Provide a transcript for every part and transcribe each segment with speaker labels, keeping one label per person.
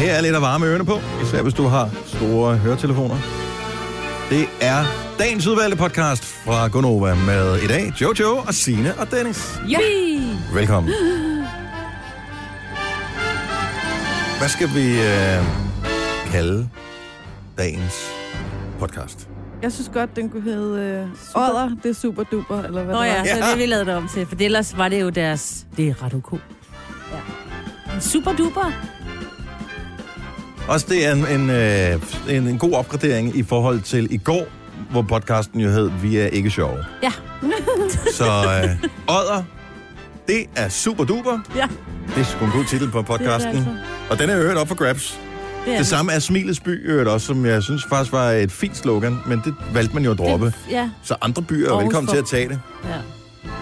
Speaker 1: Her er lidt at varme ørerne på, især hvis du har store høretelefoner. Det er dagens udvalgte podcast fra Gonova med i dag Jojo og Sine og Dennis.
Speaker 2: Yippie!
Speaker 1: Velkommen. Hvad skal vi øh, kalde dagens podcast?
Speaker 3: Jeg synes godt, den kunne hedde øh, Odder, det er super duper, eller hvad
Speaker 2: Nå
Speaker 3: det
Speaker 2: ja,
Speaker 3: var.
Speaker 2: så det, vi lavede det om til. For ellers var det jo deres... Det er ret ok. Ja. Super duper.
Speaker 1: Også det er en, en, øh, en, en god opgradering i forhold til i går, hvor podcasten jo hed Vi er ikke sjove.
Speaker 2: Ja.
Speaker 1: Så øh, Odder, det er super duper.
Speaker 2: Ja.
Speaker 1: Det er sgu en god titel på podcasten.
Speaker 2: Det det
Speaker 1: Og den er øvrigt op for grabs.
Speaker 2: Det, er
Speaker 1: Det samme er Smilets by øvrigt også, som jeg synes faktisk var et fint slogan, men det valgte man jo at droppe.
Speaker 2: Det, ja.
Speaker 1: Så andre byer er velkommen
Speaker 2: for-
Speaker 1: til at tage det.
Speaker 2: ja.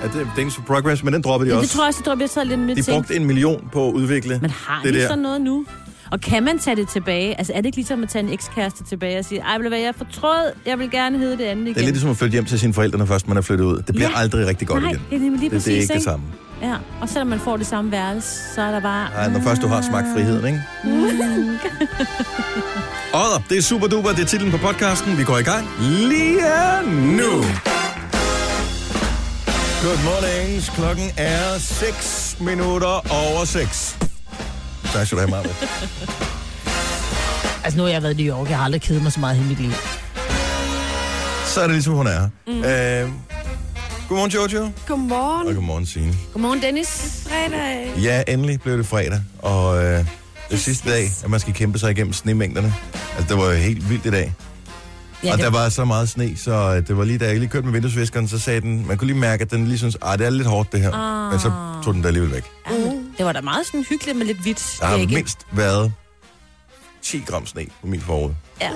Speaker 1: Ja, det er for Progress, men den droppede de
Speaker 2: ja. det
Speaker 1: også.
Speaker 2: tror jeg også, det tror jeg, lidt med
Speaker 1: de brugte en million på at udvikle
Speaker 2: Men har
Speaker 1: det
Speaker 2: de
Speaker 1: der.
Speaker 2: sådan noget nu? Og kan man tage det tilbage? Altså er det ikke ligesom at tage en ekskæreste tilbage og sige, ej, vil jeg fortrød, jeg vil gerne hedde det andet igen.
Speaker 1: Det er lidt ligesom at flytte hjem til sine forældre, når først man er flyttet ud. Det bliver
Speaker 2: Ja.
Speaker 1: aldrig rigtig godt
Speaker 2: Nej,
Speaker 1: igen.
Speaker 2: det er lige
Speaker 1: det,
Speaker 2: præcis,
Speaker 1: det er ikke det
Speaker 2: ikke?
Speaker 1: samme.
Speaker 2: Ja, og selvom man får det samme værelse, så er der bare...
Speaker 1: Nej, når først du har smagt friheden, ikke? Odder, det er super duper, det er titlen på podcasten. Vi går i gang lige nu. Good morning. Klokken er 6 minutter over 6. Tak skal du have, Marve.
Speaker 2: Altså nu har jeg været i New York, jeg har aldrig kedet mig så meget i mit liv.
Speaker 1: Så er det ligesom, hun er. Mm. Øh, godmorgen, Jojo.
Speaker 3: Godmorgen.
Speaker 1: Og godmorgen, Signe.
Speaker 2: Godmorgen, Dennis.
Speaker 3: Fredag.
Speaker 1: Ja, endelig blev det fredag, og øh, det sidste dag, at man skal kæmpe sig igennem snemængderne. Altså, det var jo helt vildt i dag.
Speaker 2: Ja,
Speaker 1: og der var så meget sne, så øh, det var lige da jeg lige kørte med vinduesviskeren, så sagde den, man kunne lige mærke, at den lige synes, ah, det er lidt hårdt det her.
Speaker 2: Ah.
Speaker 1: Men så tog den der alligevel væk.
Speaker 2: ja, men det var da meget sådan hyggeligt med lidt hvidt.
Speaker 1: Der har
Speaker 2: dække.
Speaker 1: mindst været 10 gram sne på min forud.
Speaker 2: Ja.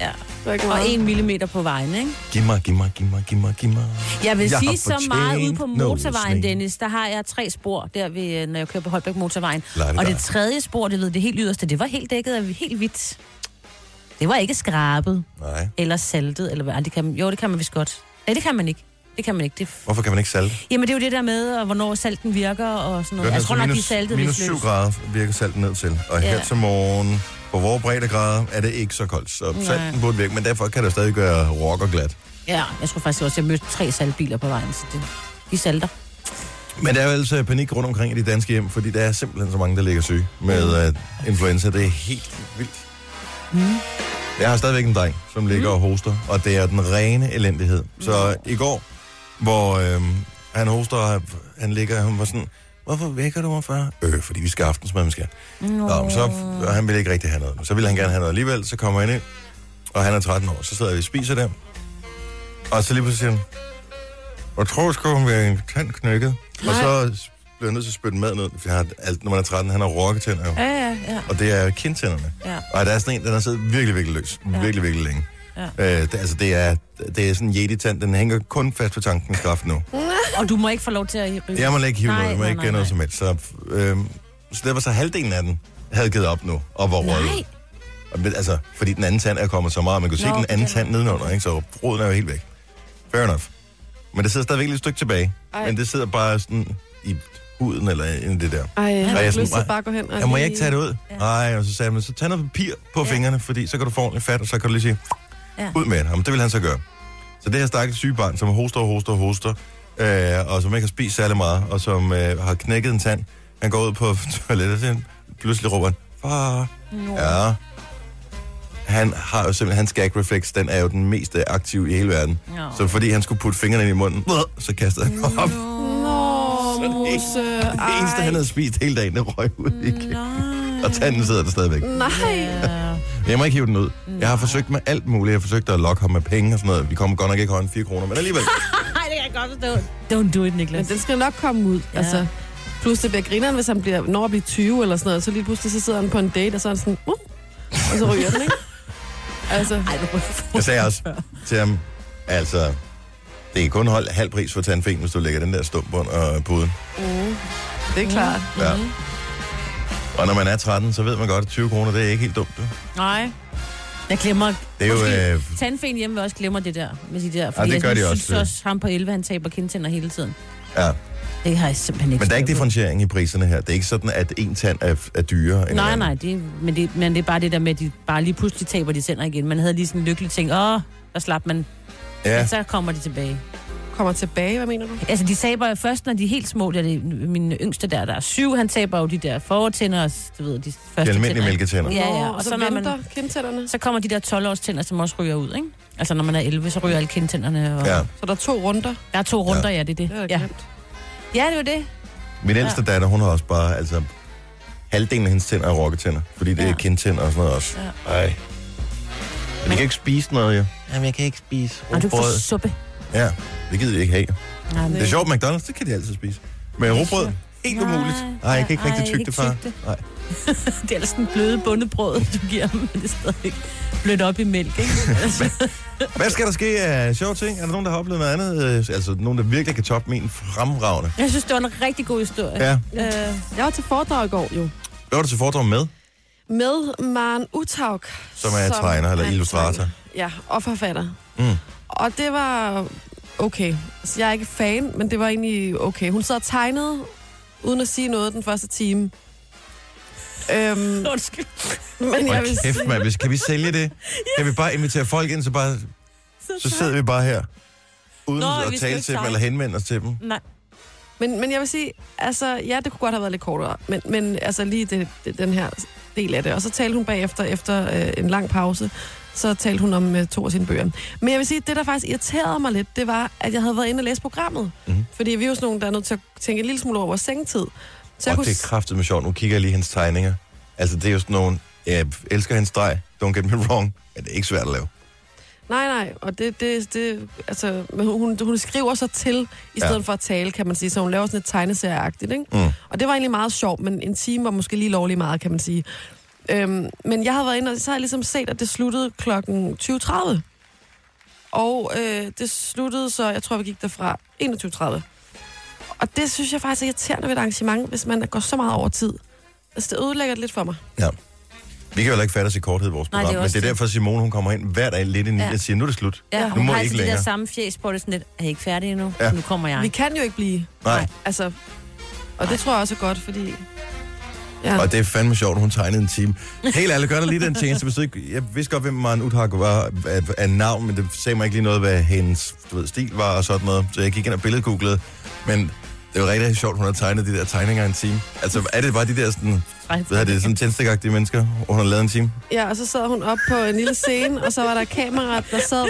Speaker 2: ja.
Speaker 3: Det var ikke
Speaker 2: Og en millimeter på vejen, ikke?
Speaker 1: Giv mig, giv mig, giv mig, giv mig, giv mig.
Speaker 2: Jeg vil
Speaker 1: Jeg
Speaker 2: sige
Speaker 1: har
Speaker 2: så meget ude på motorvejen,
Speaker 1: sne.
Speaker 2: Dennis. Der har jeg tre spor, der ved, når jeg kører på Holbæk motorvejen.
Speaker 1: Det
Speaker 2: Og det tredje spor, det ved det helt yderste, det var helt dækket af helt hvidt. Det var ikke skrabet
Speaker 1: Nej.
Speaker 2: eller saltet, eller hvad. Det kan, jo, det kan man vist godt. Nej, det kan man ikke. Det kan man ikke. Det,
Speaker 1: Hvorfor kan man ikke salte?
Speaker 2: jamen, det er jo det der med, og hvornår salten virker og sådan noget. Jeg tror nok, de er saltet
Speaker 1: minus
Speaker 2: lidt
Speaker 1: 7
Speaker 2: løs.
Speaker 1: grader virker salten ned til. Og her
Speaker 2: Ja.
Speaker 1: til morgen, på vores breddegrader, er det ikke så koldt. Så
Speaker 2: Nej.
Speaker 1: salten burde virke, men derfor kan det stadig gøre rock og glat.
Speaker 2: Ja, jeg tror faktisk også, jeg mødte tre saltbiler på vejen, så det, de salter.
Speaker 1: Men der er jo altså panik rundt omkring i de danske hjem, fordi der er simpelthen så mange, der ligger syge med uh, influenza. Det er helt vildt.
Speaker 2: Mm.
Speaker 1: Jeg har stadigvæk en dreng, som ligger og hoster, og det er den rene elendighed. Så i går, hvor øh, han hoster, og han ligger, han var sådan, hvorfor vækker du mig før? Øh, fordi vi skal aftensmad, man skal.
Speaker 2: Nå.
Speaker 1: Nå, men så, og han ville ikke rigtig have noget. Så ville han gerne have noget alligevel, så kommer han ind, og han er 13 år. Så sidder vi og spiser der, og så lige pludselig siger han, jeg tror, hun være en tand knækket. Og så bliver jeg nødt til at spytte mad ned, for jeg har alt, når man er 13, han har rokketænder jo.
Speaker 2: Ja, ja, ja.
Speaker 1: Og det er kindtænderne.
Speaker 2: ja.
Speaker 1: Og der er sådan en, den har siddet virkelig, virkelig løs.
Speaker 2: Ja.
Speaker 1: Virkelig, virkelig længe.
Speaker 2: Ja.
Speaker 1: Øh, det, altså, det er, det er sådan en yeti-tand, den hænger kun fast på tankens kraft nu.
Speaker 2: Og du må ikke få lov til at rive.
Speaker 1: Jeg må ikke hive noget, jeg må
Speaker 2: nej,
Speaker 1: ikke
Speaker 2: nej,
Speaker 1: gøre noget
Speaker 2: nej.
Speaker 1: som helst. Så, øh, så det var så halvdelen af den, havde givet op nu, og var røget. Altså, fordi den anden tand er kommet så meget, man kunne se den anden tand nedenunder, ikke? så roden er jo helt væk. Fair enough. Men det sidder stadigvæk lidt et stykke tilbage.
Speaker 3: Ej.
Speaker 1: Men det sidder bare sådan i huden eller i det der.
Speaker 3: Ej, jeg har
Speaker 1: jeg
Speaker 3: lyst til
Speaker 1: "Ej,
Speaker 3: at bare gå hen og
Speaker 1: Jeg må
Speaker 3: lige-
Speaker 1: ikke tage det ud.
Speaker 2: Ja.
Speaker 1: Nej, og så sagde man, så tag noget papir på
Speaker 2: Ja.
Speaker 1: fingrene, fordi så kan du få ordentligt fat, og så kan du lige sige,
Speaker 2: Ja.
Speaker 1: ud med det. Jamen, det vil han så gøre. Så det her stakkels syge barn, som hoster og hoster og hoster, øh, og som ikke har spist særlig meget, og som øh, har knækket en tand, han går ud på toilettet, og så pludselig råber han, far,
Speaker 2: Nå.
Speaker 1: ja. Han har jo simpelthen, hans gag reflex, den er jo den mest øh, aktive i hele verden.
Speaker 2: Nå.
Speaker 1: Så fordi han skulle putte fingrene ind i munden, så kastede han op.
Speaker 3: Nå, Mose.
Speaker 1: Det eneste, han havde spist hele dagen, det røg ud igen.
Speaker 2: Nej.
Speaker 1: Og tanden sidder der stadigvæk.
Speaker 3: Nej.
Speaker 1: Jeg må ikke hive den ud. Jeg har forsøgt med alt muligt. Jeg har forsøgt at lokke ham med penge og sådan noget. Vi kommer godt nok ikke højere end 4 kroner, men alligevel.
Speaker 2: Nej, det kan jeg godt forstå. Don't do it,
Speaker 3: Men
Speaker 2: Niklas.
Speaker 3: den skal nok komme ud.
Speaker 2: Ja.
Speaker 3: Altså, plus det bliver grineren, hvis han bliver, når at blive 20 eller sådan noget, så lige pludselig så sidder han på en date, og så er han sådan, uh, og så ryger den, ikke? Altså,
Speaker 2: Ej, du
Speaker 1: Jeg sagde også til ham, altså, det er kun hold halv pris for tandfen, hvis du lægger den der stump under puden.
Speaker 3: mm, det er klart.
Speaker 1: Ja. Og når man er 13, så ved man godt, at 20 kroner, det er ikke helt dumt. Du.
Speaker 2: Nej. Jeg glemmer...
Speaker 1: Det er jo...
Speaker 2: Måske
Speaker 1: Øh,
Speaker 2: Tandfen hjemme også glemmer det der med de der.
Speaker 1: det
Speaker 2: jeg
Speaker 1: gør de
Speaker 2: synes
Speaker 1: også, det.
Speaker 2: også, ham på 11, han taber kindtænder hele tiden.
Speaker 1: ja.
Speaker 2: Det har jeg simpelthen ikke
Speaker 1: Men der er ikke differentiering i priserne her. Det er ikke sådan, at en tand er, er dyrere end
Speaker 2: Nej, nej, det, men, det, men det er bare det der med, at de bare lige pludselig taber de tænder igen. Man havde lige sådan en lykkelig ting, åh, der slap man. Ja.
Speaker 1: Ja,
Speaker 2: Men så kommer de tilbage.
Speaker 3: Kommer tilbage, hvad mener du?
Speaker 2: Altså, de taber jo først, når de er helt små. Det er det, min yngste der, der er syv, han taber jo de der fortænder, og du ved, de
Speaker 1: de
Speaker 2: første
Speaker 1: almindelige
Speaker 2: tænder.
Speaker 1: mælketænder.
Speaker 2: Ja, ja,
Speaker 3: Nå, og så,
Speaker 2: så når man-
Speaker 3: venter kindtænderne.
Speaker 2: Så kommer de der 12-års tænder, som også ryger ud, ikke? Altså, når man er 11, så ryger alle kindtænderne. Og...
Speaker 1: Ja.
Speaker 3: Så der er to runder.
Speaker 2: Der er to runder, ja, ja det er det.
Speaker 3: Det er jeg
Speaker 2: ja.
Speaker 3: glemt.
Speaker 2: ja, det er jo det.
Speaker 1: Min ældste datter, hun har også bare, altså, halvdelen af hendes tænder er rokketænder, fordi det er
Speaker 2: Ja.
Speaker 1: kindtænder og sådan noget også.
Speaker 2: Ja.
Speaker 1: Ej. Men de kan ikke spise noget, jo. Jamen, jeg kan ikke spise
Speaker 2: Og du får
Speaker 1: rugbrød.
Speaker 2: suppe.
Speaker 1: Ja, det gider de ikke have.
Speaker 2: Nej,
Speaker 1: Det er sjovt, McDonald's, det kan de altid spise. Men rugbrød, helt
Speaker 2: Nej.
Speaker 1: umuligt. Nej, jeg kan ikke rigtig
Speaker 2: ikke
Speaker 1: det, far.
Speaker 2: tygge det.
Speaker 1: Nej.
Speaker 2: Det er ellers sådan bløde bundet brød, du giver dem, men det er stadig blødt op i mælk, ikke? Altså,
Speaker 1: Hvad skal der ske af sjove ting? Er der nogen, der har oplevet noget andet? Øh, Altså, nogen, der virkelig kan toppe min fremragende?
Speaker 2: jeg synes, det var en rigtig god historie.
Speaker 1: Ja.
Speaker 2: Øh,
Speaker 3: Jeg var til foredrag i går, jo.
Speaker 1: Hvad var du til foredrag med?
Speaker 3: Med Maren Utaug.
Speaker 1: Som er tegner eller
Speaker 3: er
Speaker 1: illustrator.
Speaker 3: Ja, og forfatter.
Speaker 1: Mm.
Speaker 3: Og det var okay. Altså, jeg er ikke fan, men det var egentlig okay. Hun sad og tegnede, uden at sige noget den første time. Øhm,
Speaker 2: undskyld.
Speaker 3: men jeg vil
Speaker 1: kæft,
Speaker 3: sige,
Speaker 1: mand. Hvis- Kan vi sælge det? Kan vi bare invitere folk ind, så, bare, så sidder vi bare her? Uden
Speaker 2: Nå,
Speaker 1: at tale til dem eller henvende os til dem.
Speaker 2: Nej.
Speaker 3: men, men jeg vil sige, altså, ja, det kunne godt have været lidt kortere, men, men altså lige det, det, den her del af det. Og så talte hun bagefter, efter øh, en lang pause, så talte hun om øh, to af sine bøger. Men jeg vil sige, det der faktisk irriterede mig lidt, det var, at jeg havde været inde og læse programmet. Mm. Fordi vi er jo sådan nogle, der er nødt til at tænke en lille smule over sengetid. Så jeg
Speaker 1: Og
Speaker 3: kunne
Speaker 1: det er kraftigt med sjovt. Nu kigger jeg lige hendes tegninger. Altså, det er jo sådan nogle... Jeg elsker hendes streg. Don't get me wrong. Men det er ikke svært at lave.
Speaker 3: Nej, nej, og det, det, det altså, men hun, hun, skriver sig til, i stedet
Speaker 1: ja.
Speaker 3: for at tale, kan man sige, så hun laver sådan et tegneserieagtigt, ikke?
Speaker 1: Mm.
Speaker 3: Og det var egentlig meget sjovt, men en time var måske lige lovlig meget, kan man sige. Øhm, men jeg havde været inde, og så har jeg ligesom set, at det sluttede klokken 20.30. Og øh, det sluttede så, jeg tror, vi gik derfra 21.30. Og det synes jeg faktisk er irriterende ved et arrangement, hvis man går så meget over tid. Altså, det ødelægger det lidt for mig.
Speaker 1: Ja. Vi kan jo ikke fatte os i korthed i vores
Speaker 2: Nej, det
Speaker 1: program, men det er
Speaker 2: det.
Speaker 1: derfor, Simone hun kommer ind hver dag lidt i ni
Speaker 2: Ja.
Speaker 1: og siger, nu er det slut.
Speaker 2: Ja,
Speaker 3: Nu
Speaker 2: hun
Speaker 1: må
Speaker 2: har altid
Speaker 1: ikke
Speaker 2: det der
Speaker 1: længere.
Speaker 2: samme fjæs på det, sådan lidt, er I ikke færdige endnu?
Speaker 1: Ja.
Speaker 2: Nu kommer jeg.
Speaker 3: Vi kan jo ikke blive.
Speaker 1: Nej.
Speaker 3: Altså, og det tror jeg også er godt, fordi... Ja.
Speaker 1: Og det er fandme sjovt, hun tegnede en time. Helt ærligt, gør der lige den tjeneste. Hvis ikke, jeg vidste godt, hvem Maren Uthak var af, af navn, men det sagde mig ikke lige noget, hvad hendes du ved, stil var og sådan noget. Så jeg gik ind og billedgooglede. Men det var rigtig, sjovt, hun har tegnet de der tegninger en time. Altså, er det bare de der sådan, hvad er det, sådan tændstikagtige mennesker, hun har lavet en time?
Speaker 3: Ja, og så sad hun op på en lille scene, og så var der kamera, der sad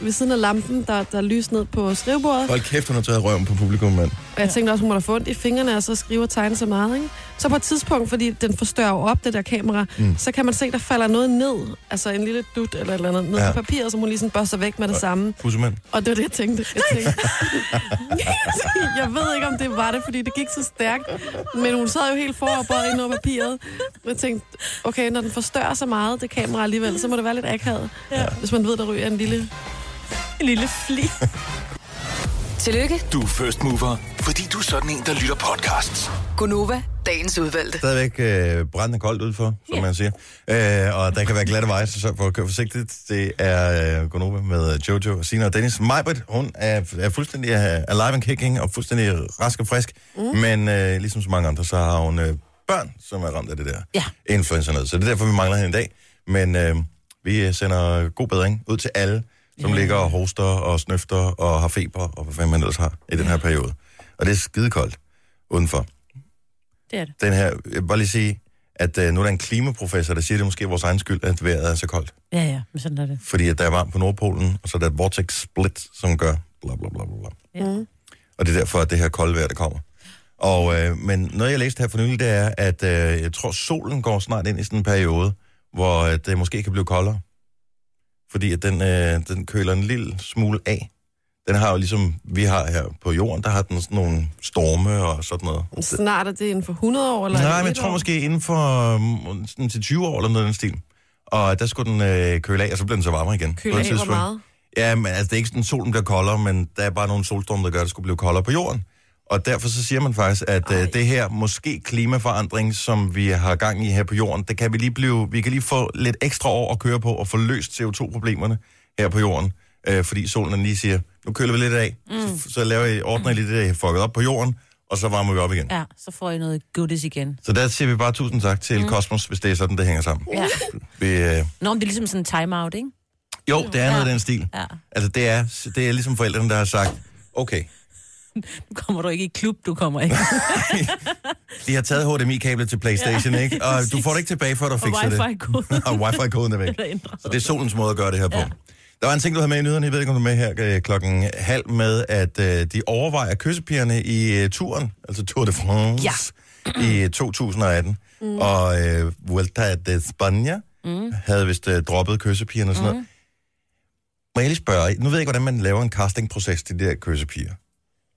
Speaker 3: ved siden af lampen, der, der lyste ned på skrivebordet.
Speaker 1: Hold kæft, hun har taget røven på publikum, mand.
Speaker 3: Og jeg tænkte også, hun må da få ondt i fingrene, og så skrive og tegne så meget, ikke? Så på et tidspunkt, fordi den forstørrer op, det der kamera,
Speaker 1: Mm.
Speaker 3: så kan man se, der falder noget ned, altså en lille dut eller et eller andet, ned
Speaker 1: Ja.
Speaker 3: på papiret, som hun lige sådan børster væk med det samme.
Speaker 1: Pussemand.
Speaker 3: Og det var det, jeg tænkte. Jeg, tænkte. jeg ved ikke, om det var det, fordi det gik så stærkt. Men hun sad jo helt foroverbøjet ind over papiret. Og jeg tænkte, okay, når den forstørrer så meget, det kamera alligevel, så må det være lidt akavet. Ja. Hvis man ved, der ryger en lille...
Speaker 2: En lille fli.
Speaker 4: Tillykke,
Speaker 5: Du er first mover, fordi du er sådan en, der lytter podcasts.
Speaker 4: Gunova, dagens udvalgte.
Speaker 1: Stadigvæk øh, brændende koldt udenfor, som
Speaker 2: Ja.
Speaker 1: man siger. Øh, og der kan være glatte veje, så sørg for at køre forsigtigt. Det er øh, Gonova med Jojo, Sina og Dennis. Majbert, hun er, er fuldstændig øh, alive and kicking og fuldstændig rask og frisk. Mm. Men øh, ligesom så mange andre, så har hun øh, børn, som er ramt af det der
Speaker 2: Ja.
Speaker 1: influencer noget. Så det er derfor, vi mangler hende i dag. Men øh, vi sender god bedring ud til alle, som
Speaker 2: Ja.
Speaker 1: ligger og hoster og snøfter og har feber og hvad fanden man ellers har i den her periode. Og det er skidekoldt udenfor
Speaker 2: Det er det.
Speaker 1: den her, jeg vil bare lige sige, at uh, nu er der en klimaprofessor, der siger, at det måske er vores egen skyld, at vejret er så koldt.
Speaker 2: Ja, ja, men sådan er det.
Speaker 1: Fordi at der er varmt på Nordpolen, og så er der et vortex split, som gør bla bla bla bla. bla.
Speaker 2: Ja.
Speaker 3: Mm.
Speaker 1: Og det er derfor, at det her kolde vejr, der kommer. Og, øh, men noget, jeg læste her for nylig, det er, at øh, jeg tror, solen går snart ind i sådan en periode, hvor øh, det måske kan blive koldere. Fordi at den, øh, den køler en lille smule af. Den har jo ligesom vi har her på jorden, der har den sådan nogle storme og sådan noget.
Speaker 3: Snart er det inden for 100 år, eller er
Speaker 1: Nej, men jeg tror
Speaker 3: år?
Speaker 1: måske inden for um, sådan til 20 år eller noget den stil. Og der skulle den øh, køle af, og så blev den så varmere igen.
Speaker 3: Køle af, hvor meget?
Speaker 1: Ja, men altså, det er ikke sådan, solen bliver koldere, men der er bare nogle solstorme, der gør, at det skulle blive koldere på jorden. Og derfor så siger man faktisk, at øh, det her måske klimaforandring, som vi har gang i her på jorden, det kan vi lige blive, vi kan lige få lidt ekstra år at køre på og få løst CO2-problemerne her på jorden. Øh, fordi solen lige siger, nu køler vi lidt af, mm. så, så laver I, ordner I lidt det, der er fucket op på jorden, og så varmer vi op igen.
Speaker 2: Ja, så får I noget goodies igen.
Speaker 1: Så der siger vi bare tusind tak til mm. Cosmos, hvis det er sådan, det hænger sammen.
Speaker 2: Ja.
Speaker 1: Vi, øh,
Speaker 2: Nå, men det er ligesom sådan en time-out, ikke?
Speaker 1: jo, det er noget af
Speaker 2: Ja.
Speaker 1: den stil.
Speaker 2: Ja.
Speaker 1: Altså, det er, det er ligesom forældrene, der har sagt, okay,
Speaker 2: Nu kommer du ikke i klub, du kommer ikke.
Speaker 1: de har taget HDMI-kablet til Playstation, ja, ikke? Og du får det ikke tilbage, før du
Speaker 2: Og
Speaker 1: fikser det.
Speaker 2: wifi-koden.
Speaker 1: og wifi-koden er væk. Så det er solens måde at gøre det her på.
Speaker 2: Ja.
Speaker 1: Der var en ting, du havde med i nyhederne, jeg ved ikke, om du er med her øh, klokken halv, med at øh, de overvejer kyssepigerne i øh, turen, altså Tour de France, i øh, 2018. Mm. Og øh, Vuelta de España mm. havde vist øh, droppet kyssepigerne og sådan mm. noget. Må jeg lige spørge, nu ved jeg ikke, hvordan man laver en castingproces til de der kyssepiger,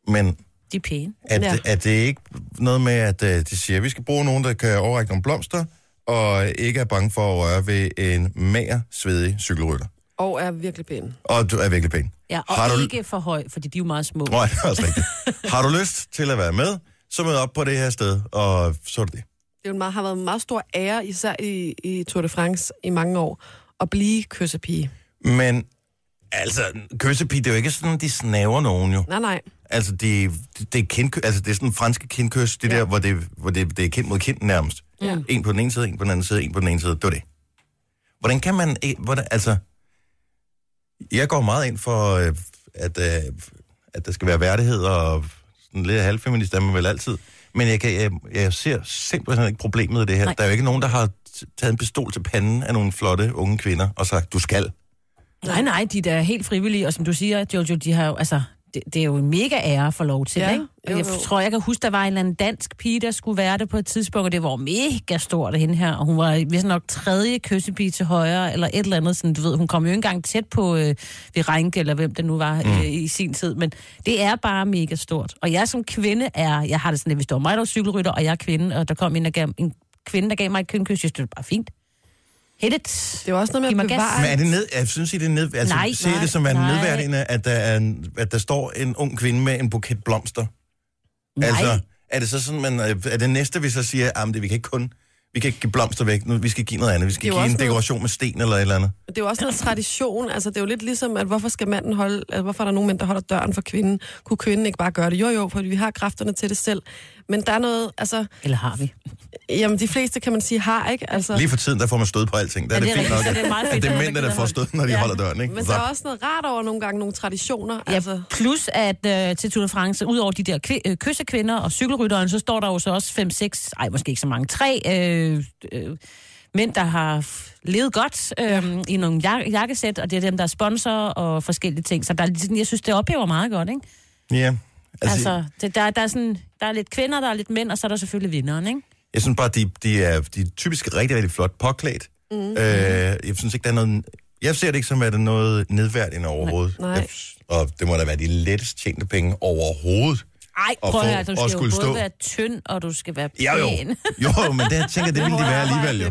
Speaker 1: men
Speaker 2: De er pæne.
Speaker 1: er,
Speaker 3: Ja.
Speaker 1: er det ikke noget med, at øh, de siger, at vi skal bruge nogen, der kan overrække nogle blomster, og ikke er bange for at røre ved en mager, svedig cykelrytter?
Speaker 3: Og er virkelig pæn.
Speaker 1: Og du er virkelig pæn.
Speaker 2: Ja, og
Speaker 1: Har du-
Speaker 2: ikke for høj, fordi de er jo meget små.
Speaker 1: Nej, det er også rigtigt. Har du lyst til at være med, så mød op på det her sted, og så er det det.
Speaker 3: Det er meget, har været en meget stor ære, især i, i Tour de France i mange år, at blive kyssepige.
Speaker 1: Men altså, kyssepige, det er jo ikke sådan, de snaver nogen jo.
Speaker 3: Nej, nej.
Speaker 1: Altså, det, det er kindkø, altså, det er sådan franske kindkys, det
Speaker 3: Ja.
Speaker 1: der, hvor, det, hvor det, det er kind mod kind nærmest.
Speaker 3: Ja.
Speaker 1: En på den ene side, en på den anden side, en på den ene side. Det var det. Hvordan kan man... ikke- Hvordan, altså, jeg går meget ind for, øh, at, øh, at der skal være værdighed, og sådan lidt halvfeminist er man vel altid. Men jeg, kan, jeg, jeg ser simpelthen ikke problemet i det her.
Speaker 2: Nej.
Speaker 1: Der er jo ikke nogen, der har taget en pistol til panden af nogle flotte unge kvinder og sagt, du skal.
Speaker 2: Nej, nej, de er da helt frivillige, og som du siger, Jojo, de har jo, altså, det, det er jo en mega ære at få lov til,
Speaker 3: Ja,
Speaker 2: ikke? Og
Speaker 3: jo,
Speaker 2: jeg
Speaker 3: jo.
Speaker 2: tror, jeg kan huske, der var en eller anden dansk pige, der skulle være det på et tidspunkt, og det var mega stort af hende her, og hun var vist nok tredje kyssepige til højre, eller et eller andet, sådan, du ved, hun kom jo ikke engang tæt på øh, ved Reinke, eller hvem det nu var mm. øh, i sin tid, men det er bare mega stort. Og jeg som kvinde er, jeg har det sådan, at hvis det var mig, der var cykelrytter, og jeg er kvinde, og der kom en, der gav, en kvinde, der gav mig et kønkys, jeg synes, det var bare fint. Hit it.
Speaker 3: Det er også noget med at bevare...
Speaker 1: Men er det ned, jeg synes, I, det er ned, altså,
Speaker 2: Nej,
Speaker 1: ser
Speaker 2: nej,
Speaker 1: det som
Speaker 2: nej.
Speaker 1: nedværdigende, at der, er en, at der står en ung kvinde med en buket blomster?
Speaker 2: Nej.
Speaker 1: Altså, er det så sådan, man, er det næste, vi så siger, at det, vi kan ikke kun, vi kan ikke give blomster væk, nu, vi skal give noget andet, vi skal give en
Speaker 3: også noget-
Speaker 1: dekoration med sten eller et eller andet.
Speaker 3: Det er jo også noget tradition. Altså, det er jo lidt ligesom, at hvorfor skal manden holde... Altså, hvorfor er der nogen mænd, der holder døren for kvinden? Kunne kvinden ikke bare gøre det? Jo, jo, fordi vi har kræfterne til det selv. Men der er noget... Altså,
Speaker 2: Eller har vi?
Speaker 3: jamen, de fleste kan man sige har, ikke? Altså,
Speaker 1: Lige for tiden, der får man stød på alting. Der er
Speaker 2: Ja,
Speaker 1: det,
Speaker 2: det er
Speaker 1: fint nok,
Speaker 2: det er meget
Speaker 1: at
Speaker 2: fedt,
Speaker 1: det er
Speaker 2: der
Speaker 1: mændene, der får stød, når de
Speaker 2: Ja.
Speaker 1: holder døren, ikke?
Speaker 3: men
Speaker 1: Så,
Speaker 3: der er også noget rart over nogle gange nogle traditioner.
Speaker 2: Ja,
Speaker 3: Altså,
Speaker 2: plus at øh, til Tour de France, ud over de der kvi- øh, kyssekvinder og cykelrytteren, så står der jo så også 5-6, ej måske ikke så mange, tre øh, øh, mænd, der har levet godt øh, i nogle jak- jakkesæt, og det er dem, der er sponsor og forskellige ting. Så der er, lidt sådan- jeg synes, det oplever meget godt, ikke?
Speaker 1: ja.
Speaker 2: Altså,
Speaker 1: Altså,
Speaker 2: det, der, der, er sådan, der er lidt kvinder, der er lidt mænd, og så er der selvfølgelig vinderen, ikke?
Speaker 1: jeg synes bare, de, de, er, de er typisk rigtig, rigtig flot påklædt. Mm. Øh, jeg synes ikke, der er noget... Jeg ser det ikke som, at det er noget nedværdigende overhovedet.
Speaker 3: Nej.
Speaker 1: Jeg, og det må da være de lettest tjente penge overhovedet.
Speaker 2: Ej,
Speaker 1: Og
Speaker 2: prøv at
Speaker 1: få-
Speaker 2: høre, du skal jo
Speaker 1: skulle
Speaker 2: både
Speaker 1: stå.
Speaker 2: være tynd, og du skal være
Speaker 1: Ja, jo.
Speaker 2: pæn.
Speaker 1: Jo, men det jeg tænker det ville de være alligevel, jo.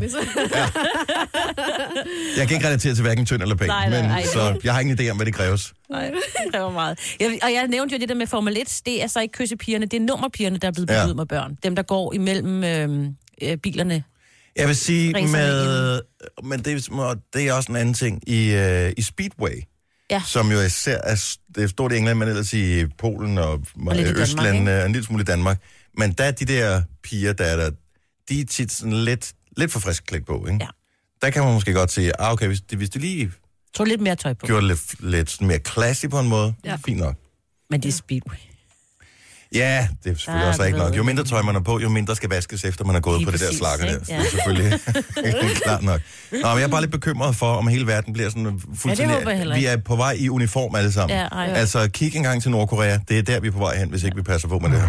Speaker 1: Jeg kan ikke relatere til hverken tynd eller pæn,
Speaker 2: Nej, nej,
Speaker 1: men,
Speaker 2: ej,
Speaker 1: så jeg har ingen idé om, hvad det kræves.
Speaker 2: Nej, det kræver meget. Jeg, og jeg nævnte jo det der med Formel 1, det er så ikke kyssepigerne, det er nummerpigerne, der er blevet
Speaker 1: Ja.
Speaker 2: ud med børn. Dem, der går imellem øh, øh, bilerne.
Speaker 1: Jeg vil sige, med, men det, er det er også en anden ting i, uh, i Speedway,
Speaker 2: Ja.
Speaker 1: som jo især er, det er stort i England, men ellers i Polen og,
Speaker 2: Og lidt i
Speaker 1: og
Speaker 2: Danmark,
Speaker 1: Østland
Speaker 2: ikke?
Speaker 1: øh, og en lille smule i Danmark. Men der er de der piger, der er der, de er tit sådan lidt, lidt for frisk klædt på, ikke?
Speaker 2: Ja.
Speaker 1: Der kan man måske godt sige, ah, okay, hvis de, hvis de lige
Speaker 2: Tog lidt mere tøj på.
Speaker 1: gjorde det lidt, lidt mere classy på en måde. Ja. fint nok.
Speaker 2: Men det er speedway.
Speaker 1: Ja, det er selvfølgelig
Speaker 2: Ah,
Speaker 1: også ikke nok. Jo mindre tøj man er på, jo mindre skal vaskes efter, man har gået
Speaker 2: Lige
Speaker 1: på det der
Speaker 2: præcis,
Speaker 1: slakker der.
Speaker 2: ikke?
Speaker 1: Så
Speaker 2: Ja.
Speaker 1: det er selvfølgelig klart nok. Nå, men jeg er bare lidt bekymret for, om hele verden bliver sådan fuldstændig...
Speaker 2: håber jeg heller
Speaker 1: vi er på vej i uniform alle sammen.
Speaker 2: Ja, ej.
Speaker 1: altså, kig engang til Nordkorea. Det er der, vi er på vej hen, hvis ikke vi passer på med det her.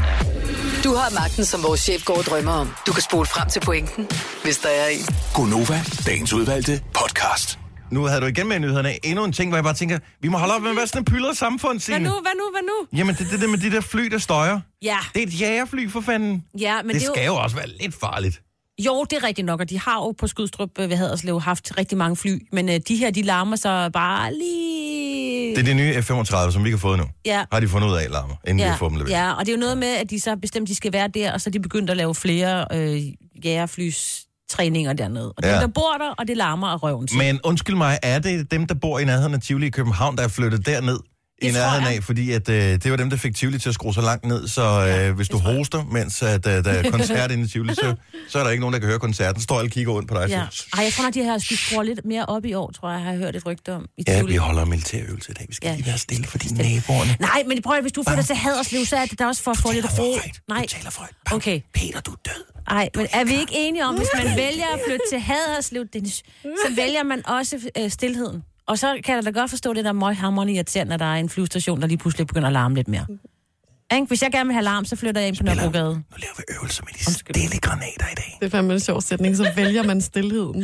Speaker 4: Du har magten, som vores chef går og drømmer om. Du kan spole frem til pointen, hvis der er en.
Speaker 5: Gonova, dagens udvalgte podcast.
Speaker 1: Nu havde du igen med nyhederne endnu en ting, hvor jeg bare tænker, vi må holde op med at være sådan en pyldret samfund,
Speaker 2: Hvad
Speaker 1: Signe.
Speaker 2: nu, hvad nu, hvad nu?
Speaker 1: Jamen, det er det der med de der fly, der støjer.
Speaker 2: Ja,
Speaker 1: Det er et jægerfly, for fanden.
Speaker 2: ja men
Speaker 1: det,
Speaker 2: det,
Speaker 1: skal
Speaker 2: jo...
Speaker 1: jo også være lidt farligt.
Speaker 2: Jo, det er rigtigt nok, og de har jo på Skudstrup øh, ved Haderslev haft rigtig mange fly, men øh, de her, de larmer så bare lige...
Speaker 1: Det er de nye F-35, som vi ikke har fået nu.
Speaker 2: Ja.
Speaker 1: Har de fundet ud af, larmer, inden vi
Speaker 2: Ja,
Speaker 1: har fået dem leveret.
Speaker 2: ja, og det er jo noget med, at de så bestemt, de skal være der, og så er de begyndt at lave flere øh, jægerflys træninger dernede. Og
Speaker 1: Ja.
Speaker 2: dem, der bor der, og det larmer af røven. til.
Speaker 1: Men undskyld mig, er det dem, der bor i nærheden af Tivoli i København, der er flyttet derned i
Speaker 2: tror
Speaker 1: nærheden af, fordi at, øh, det var dem, der fik Tivoli til at skrue så langt ned, så øh, hvis du hoster, mens at, øh, der er koncert inde i Tivoli, så, så er der ikke nogen, der kan høre koncerten. Står alle og kigger rundt på dig.
Speaker 2: Ja.
Speaker 1: Så,
Speaker 2: Ej, jeg tror nok, de her skal skrue lidt mere op i år, tror jeg, har jeg hørt et rygte om. I
Speaker 1: ja,
Speaker 2: Tivoli.
Speaker 1: vi holder militærøvelse i dag. Vi skal
Speaker 2: Ja.
Speaker 1: ja. lige være stille for de naboerne.
Speaker 2: Nej, men prøv at, hvis du flytter til Haderslev, så er det da også for at få lidt ro. Nej,
Speaker 1: Du taler for. Bam.
Speaker 2: okay.
Speaker 1: Peter, du er død.
Speaker 2: Nej, men er vi ikke enige om, hvis man vælger at flytte til Haderslev, Dennis, så vælger man også øh, stillheden. Og så kan jeg da godt forstå det der møghammerende irriterende, når der er en flyvestation, der lige pludselig begynder at larme lidt mere. Ikke? Hvis jeg gerne vil have larm, så flytter jeg ind på Nørrebrogade.
Speaker 1: Nu laver vi øvelser med de stille granater i dag.
Speaker 3: Det er fandme en sjov sætning, så vælger man stillheden.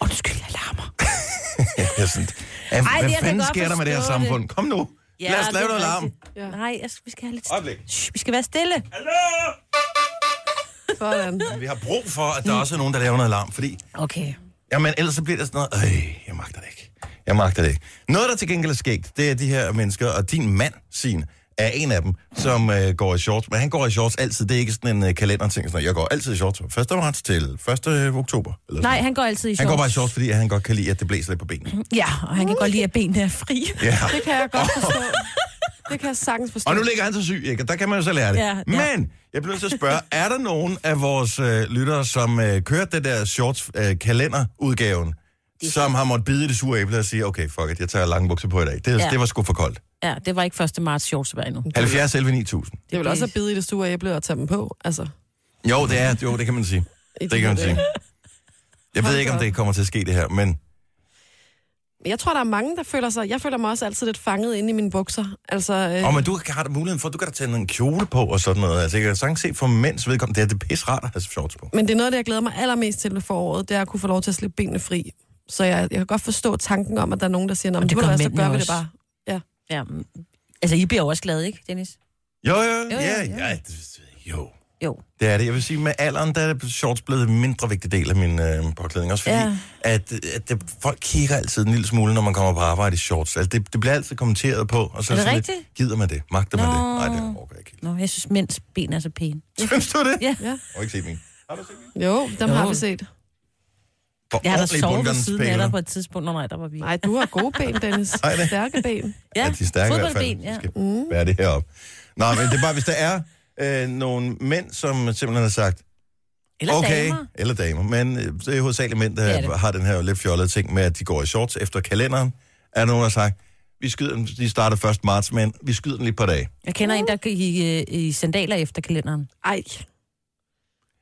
Speaker 2: Undskyld, jeg larmer.
Speaker 1: Jeg er sådan, Ej, hvad
Speaker 2: det- jeg kan
Speaker 1: fanden sker der med det her samfund? Kom nu.
Speaker 2: Ja,
Speaker 1: Lad os lave
Speaker 2: er
Speaker 1: noget larm.
Speaker 2: rigtigt.
Speaker 3: Ja.
Speaker 2: Nej, jeg, vi skal have lidt...
Speaker 1: Øjeblik.
Speaker 2: Shh, vi skal være stille.
Speaker 3: Sådan.
Speaker 1: Vi har brug for, at der også er nogen, der laver noget larm, fordi
Speaker 2: Okay.
Speaker 1: Jamen, ellers så bliver det sådan noget, øh, jeg magter det ikke. Jeg magter det ikke. Noget, der til gengæld er skægt, det er de her mennesker, og din mand, sin, er en af dem, som øh, går i shorts. Men han går i shorts altid. Det er ikke sådan en øh, kalenderting. Sådan, jeg går altid i shorts fra 1. marts til 1. oktober. Eller
Speaker 2: Nej, han går altid i
Speaker 1: han
Speaker 2: shorts.
Speaker 1: går bare i shorts, fordi han godt kan lide, at det blæser lidt på benene.
Speaker 2: Ja, og han kan godt lide, at benene er fri.
Speaker 1: Ja.
Speaker 3: Det kan jeg godt forstå. Det kan jeg sagtens forstå.
Speaker 1: Og nu ligger han så syg, ikke? Og der kan man jo så lære det.
Speaker 2: Ja, ja.
Speaker 1: Men jeg bliver nødt til at spørge, er der nogen af vores øh, lyttere, som øh, kørte det der shorts øh, kalenderudgaven, som har måttet bide i det sure æble og sige, okay, fuck it, jeg tager lange bukser på i dag. Det,
Speaker 2: Ja.
Speaker 1: det var sgu for koldt.
Speaker 2: Ja, det var ikke 1. marts shorts endnu.
Speaker 1: 70 11 9000.
Speaker 3: Det vil også at bide i det sure æble og tage dem på. Altså,
Speaker 1: Jo, det er, jo, det kan man sige. Det kan man
Speaker 3: de
Speaker 1: sige. Jeg ved ikke, om det kommer til at ske det her, men
Speaker 3: Jeg tror, der er mange, der føler sig... Jeg føler mig også altid lidt fanget inde i mine bukser. Altså, øh,
Speaker 1: oh, men du har da muligheden for, at du kan da tage en kjole på og sådan noget. Altså, jeg kan sagtens se for mænds vedkommende, det er det pis rart at have shorts på.
Speaker 3: Men det er noget, af det jeg glæder mig allermest til ved foråret, det er at kunne få lov til at slippe benene fri. Så jeg, jeg kan godt forstå tanken om, at der er nogen, der siger, "Nå, men
Speaker 2: det
Speaker 3: hvad, så gør vi det bare. Ja.
Speaker 2: Ja, mm. altså, I bliver jo også glade, ikke, Dennis?
Speaker 1: Jo, jo,
Speaker 2: Jo, jo,
Speaker 1: ja,
Speaker 2: ja.
Speaker 1: ja, det- jo.
Speaker 2: Jo.
Speaker 1: Det er det. Jeg vil sige, med alderen, der er shorts blevet en mindre vigtig del af min øh, påklædning. Også fordi,
Speaker 2: Ja.
Speaker 1: ja. at, at det, folk kigger altid en lille smule, når man kommer på arbejde i shorts. Altså, det, det bliver altid kommenteret på. Og så
Speaker 2: Er det
Speaker 1: sådan
Speaker 2: rigtigt?
Speaker 1: Lidt, gider man det? Magter man
Speaker 2: Nå.
Speaker 1: det? Nej, det orker jeg ikke.
Speaker 2: Nå, jeg synes, mænds ben er så pæne.
Speaker 1: Synes du det?
Speaker 2: Ja.
Speaker 3: ja.
Speaker 1: Jeg har ikke set min. Har du set min?
Speaker 3: Jo, dem
Speaker 2: Jo.
Speaker 3: har vi set.
Speaker 1: For
Speaker 2: Jeg har da sovet ved siden af dig på et tidspunkt. Nå, nej, der var vi.
Speaker 3: Nej, du har gode ben, Dennis.
Speaker 1: Ej, det-
Speaker 3: Stærke ben.
Speaker 1: Ja, de er stærke i hvert fald.
Speaker 2: Ja.
Speaker 1: Skal mm. være det heroppe. Nå, men det er bare, hvis der er øh, nogle mænd, som simpelthen har sagt,
Speaker 2: Eller
Speaker 1: okay,
Speaker 2: damer.
Speaker 1: eller damer, men øh, det er hovedsageligt mænd,
Speaker 2: Det er
Speaker 1: der
Speaker 2: det.
Speaker 1: har den her lidt fjollede ting med, at de går i shorts efter kalenderen. Er der nogen, der har sagt, vi skyder den, de starter 1. marts, men vi skyder den lige på dag.
Speaker 2: Jeg kender en, der gik i, i sandaler efter kalenderen.
Speaker 3: Ej,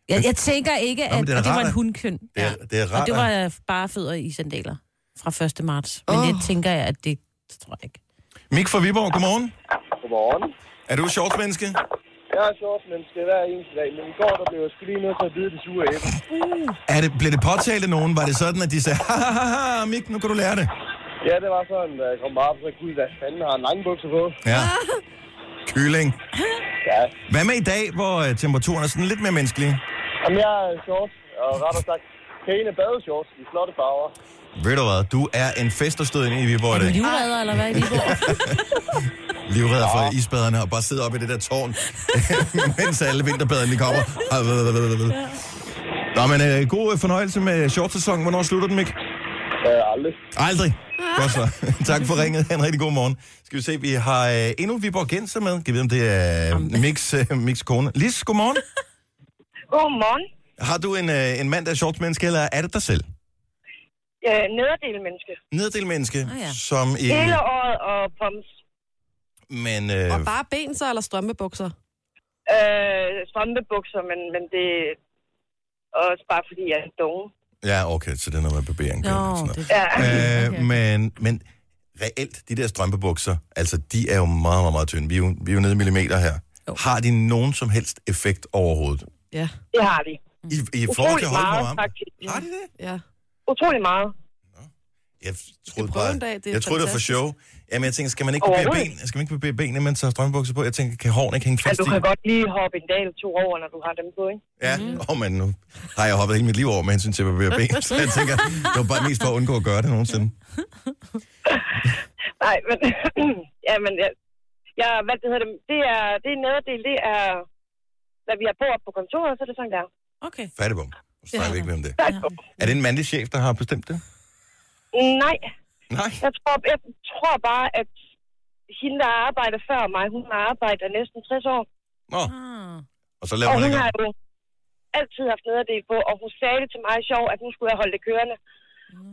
Speaker 2: Jeg, jeg tænker ikke, at
Speaker 1: men det er
Speaker 2: og det var en
Speaker 1: at-
Speaker 2: hundkøn.
Speaker 1: Det er, det er rart.
Speaker 2: Og det
Speaker 1: at-
Speaker 2: var bare fødder i sandaler fra 1. marts. Men oh. det tænker jeg, at det, det tror jeg ikke.
Speaker 1: Mik fra Viborg, godmorgen.
Speaker 6: Godmorgen.
Speaker 1: Er du shortsmenneske?
Speaker 6: Jeg er shortsmenneske hver eneste dag, men i går der blev jeg sgu lige nødt til at bide det sure æble.
Speaker 1: Er det, blev det påtalt af nogen? Var det sådan, at de sagde, ha, ha, ha, Mik, nu kan du lære det?
Speaker 6: Ja, det var sådan, da jeg kom op, så gud, hvad fanden har han lange bukser på?
Speaker 1: Ja. Kylling.
Speaker 6: Ja,
Speaker 1: Hvad med i dag, hvor øh, temperaturen er sådan lidt mere menneskelig?
Speaker 6: Jamen, jeg er shorts, og rettere sagt, pæne badeshorts i flotte farver.
Speaker 1: Ved du hvad, du er en fest, der stod inde i Viborg i
Speaker 2: Er du
Speaker 1: dag.
Speaker 2: livredder, eller hvad i Viborg?
Speaker 1: livredder for isbaderne og bare sidder oppe i det der tårn, mens alle vinterbaderne de kommer. Nå, men øh, god øh, fornøjelse med shortsæsonen. Hvornår slutter den, Mik?
Speaker 6: Øh, aldrig.
Speaker 1: Aldrig. Godt så. tak for ringet. Ha' en rigtig god morgen. Skal vi se, vi har øh, endnu Viborgenser med. Kan vi vide, om det er Mix, øh, Mix kone. Lis, godmorgen.
Speaker 7: Godmorgen.
Speaker 1: Har du en, øh, en mand, der er shortsmenneske, eller er det dig selv?
Speaker 7: Øh, nederdel-menneske.
Speaker 1: Neddelmenneske,
Speaker 2: Ah, ja.
Speaker 1: som i...
Speaker 7: Hele året og poms.
Speaker 1: Men øh,
Speaker 3: og bare ben så, eller strømpebukser?
Speaker 7: Øh, strømpebukser, men, men det er også bare fordi, jeg er doven.
Speaker 1: Ja, okay, så det er noget med barbering.
Speaker 2: Nå,
Speaker 1: sådan noget.
Speaker 2: det,
Speaker 7: Ja.
Speaker 1: Øh,
Speaker 2: Okay.
Speaker 1: men, men reelt, de der strømpebukser, altså, de er jo meget, meget, meget tynde. Vi er jo, vi er jo nede i millimeter her.
Speaker 2: Jo.
Speaker 1: Har de nogen som helst effekt overhovedet?
Speaker 3: Ja.
Speaker 7: Det har de.
Speaker 1: I, i forhold til på
Speaker 7: meget, faktisk.
Speaker 1: Har de det?
Speaker 3: Ja.
Speaker 7: Utrolig meget.
Speaker 1: Jeg troede bare,
Speaker 3: en dag, det er
Speaker 1: jeg troede, det var for show. Jamen, jeg tænker, skal man ikke barbere
Speaker 7: Overhovedet
Speaker 1: ben? Skal man ikke barbere benene, mens der er strømpebukser på? Jeg tænker, kan hårene ikke hænge fast
Speaker 7: du
Speaker 1: i?
Speaker 7: kan godt lige hoppe en dag eller to over, når du har dem på, ikke?
Speaker 1: Ja, mm. oh, men nu har jeg hoppet hele mit liv over med hensyn til at barbere ben, så jeg tænker, det var bare mest for at undgå at gøre det nogensinde.
Speaker 7: Nej, men... ja, men jeg, jeg, hvad det hedder det, det er, det er nederdel, det er... Hvad vi har på op på kontoret, så er det sådan der.
Speaker 2: okay.
Speaker 1: Fattigbom. Nu snakker vi ikke mere om det.
Speaker 7: Ja.
Speaker 1: Er det en mandlig chef, der har bestemt det?
Speaker 7: Nej,
Speaker 1: Nej.
Speaker 7: Jeg tror, jeg tror bare, at hende, der arbejder før mig, hun har arbejdet næsten 60 år.
Speaker 1: Nå,
Speaker 2: Ah.
Speaker 1: og så laver
Speaker 7: Og
Speaker 1: hun
Speaker 7: hun
Speaker 1: ikke
Speaker 7: har jo altid haft nederdel på, og hun sagde det til mig sjov, at nu skulle jeg holde det kørende.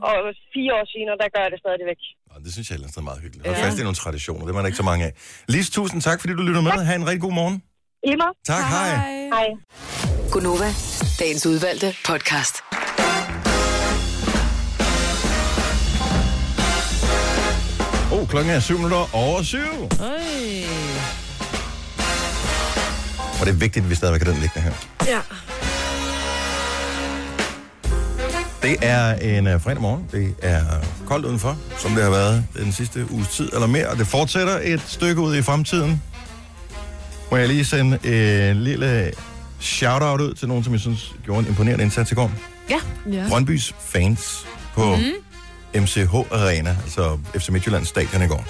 Speaker 7: Og fire år senere, der gør jeg det stadigvæk.
Speaker 1: Nå, det synes jeg ellers er meget hyggeligt. Hold fast i nogle traditioner, det var der ikke så mange af. Lis, tusind tak, fordi du lytter med. Ha' en rigtig god morgen.
Speaker 7: I mig.
Speaker 1: Tak, hej.
Speaker 7: Hej.
Speaker 4: Gunova, dagens udvalgte podcast.
Speaker 1: Oh, klokken er syv minutter over syv.
Speaker 2: Øj.
Speaker 1: Og det er vigtigt, at vi stadigvæk har den liggende her.
Speaker 3: Ja.
Speaker 1: Det er en uh, fredag morgen. Det er koldt udenfor, som det har været den sidste uges tid eller mere. Og det fortsætter et stykke ud i fremtiden. Må jeg lige sende en lille shout-out ud til nogen, som jeg synes gjorde en imponerende indsats i går.
Speaker 2: Ja.
Speaker 3: ja.
Speaker 1: Brøndbys fans på mm. MCH Arena, altså FC Midtjyllands stadion i går.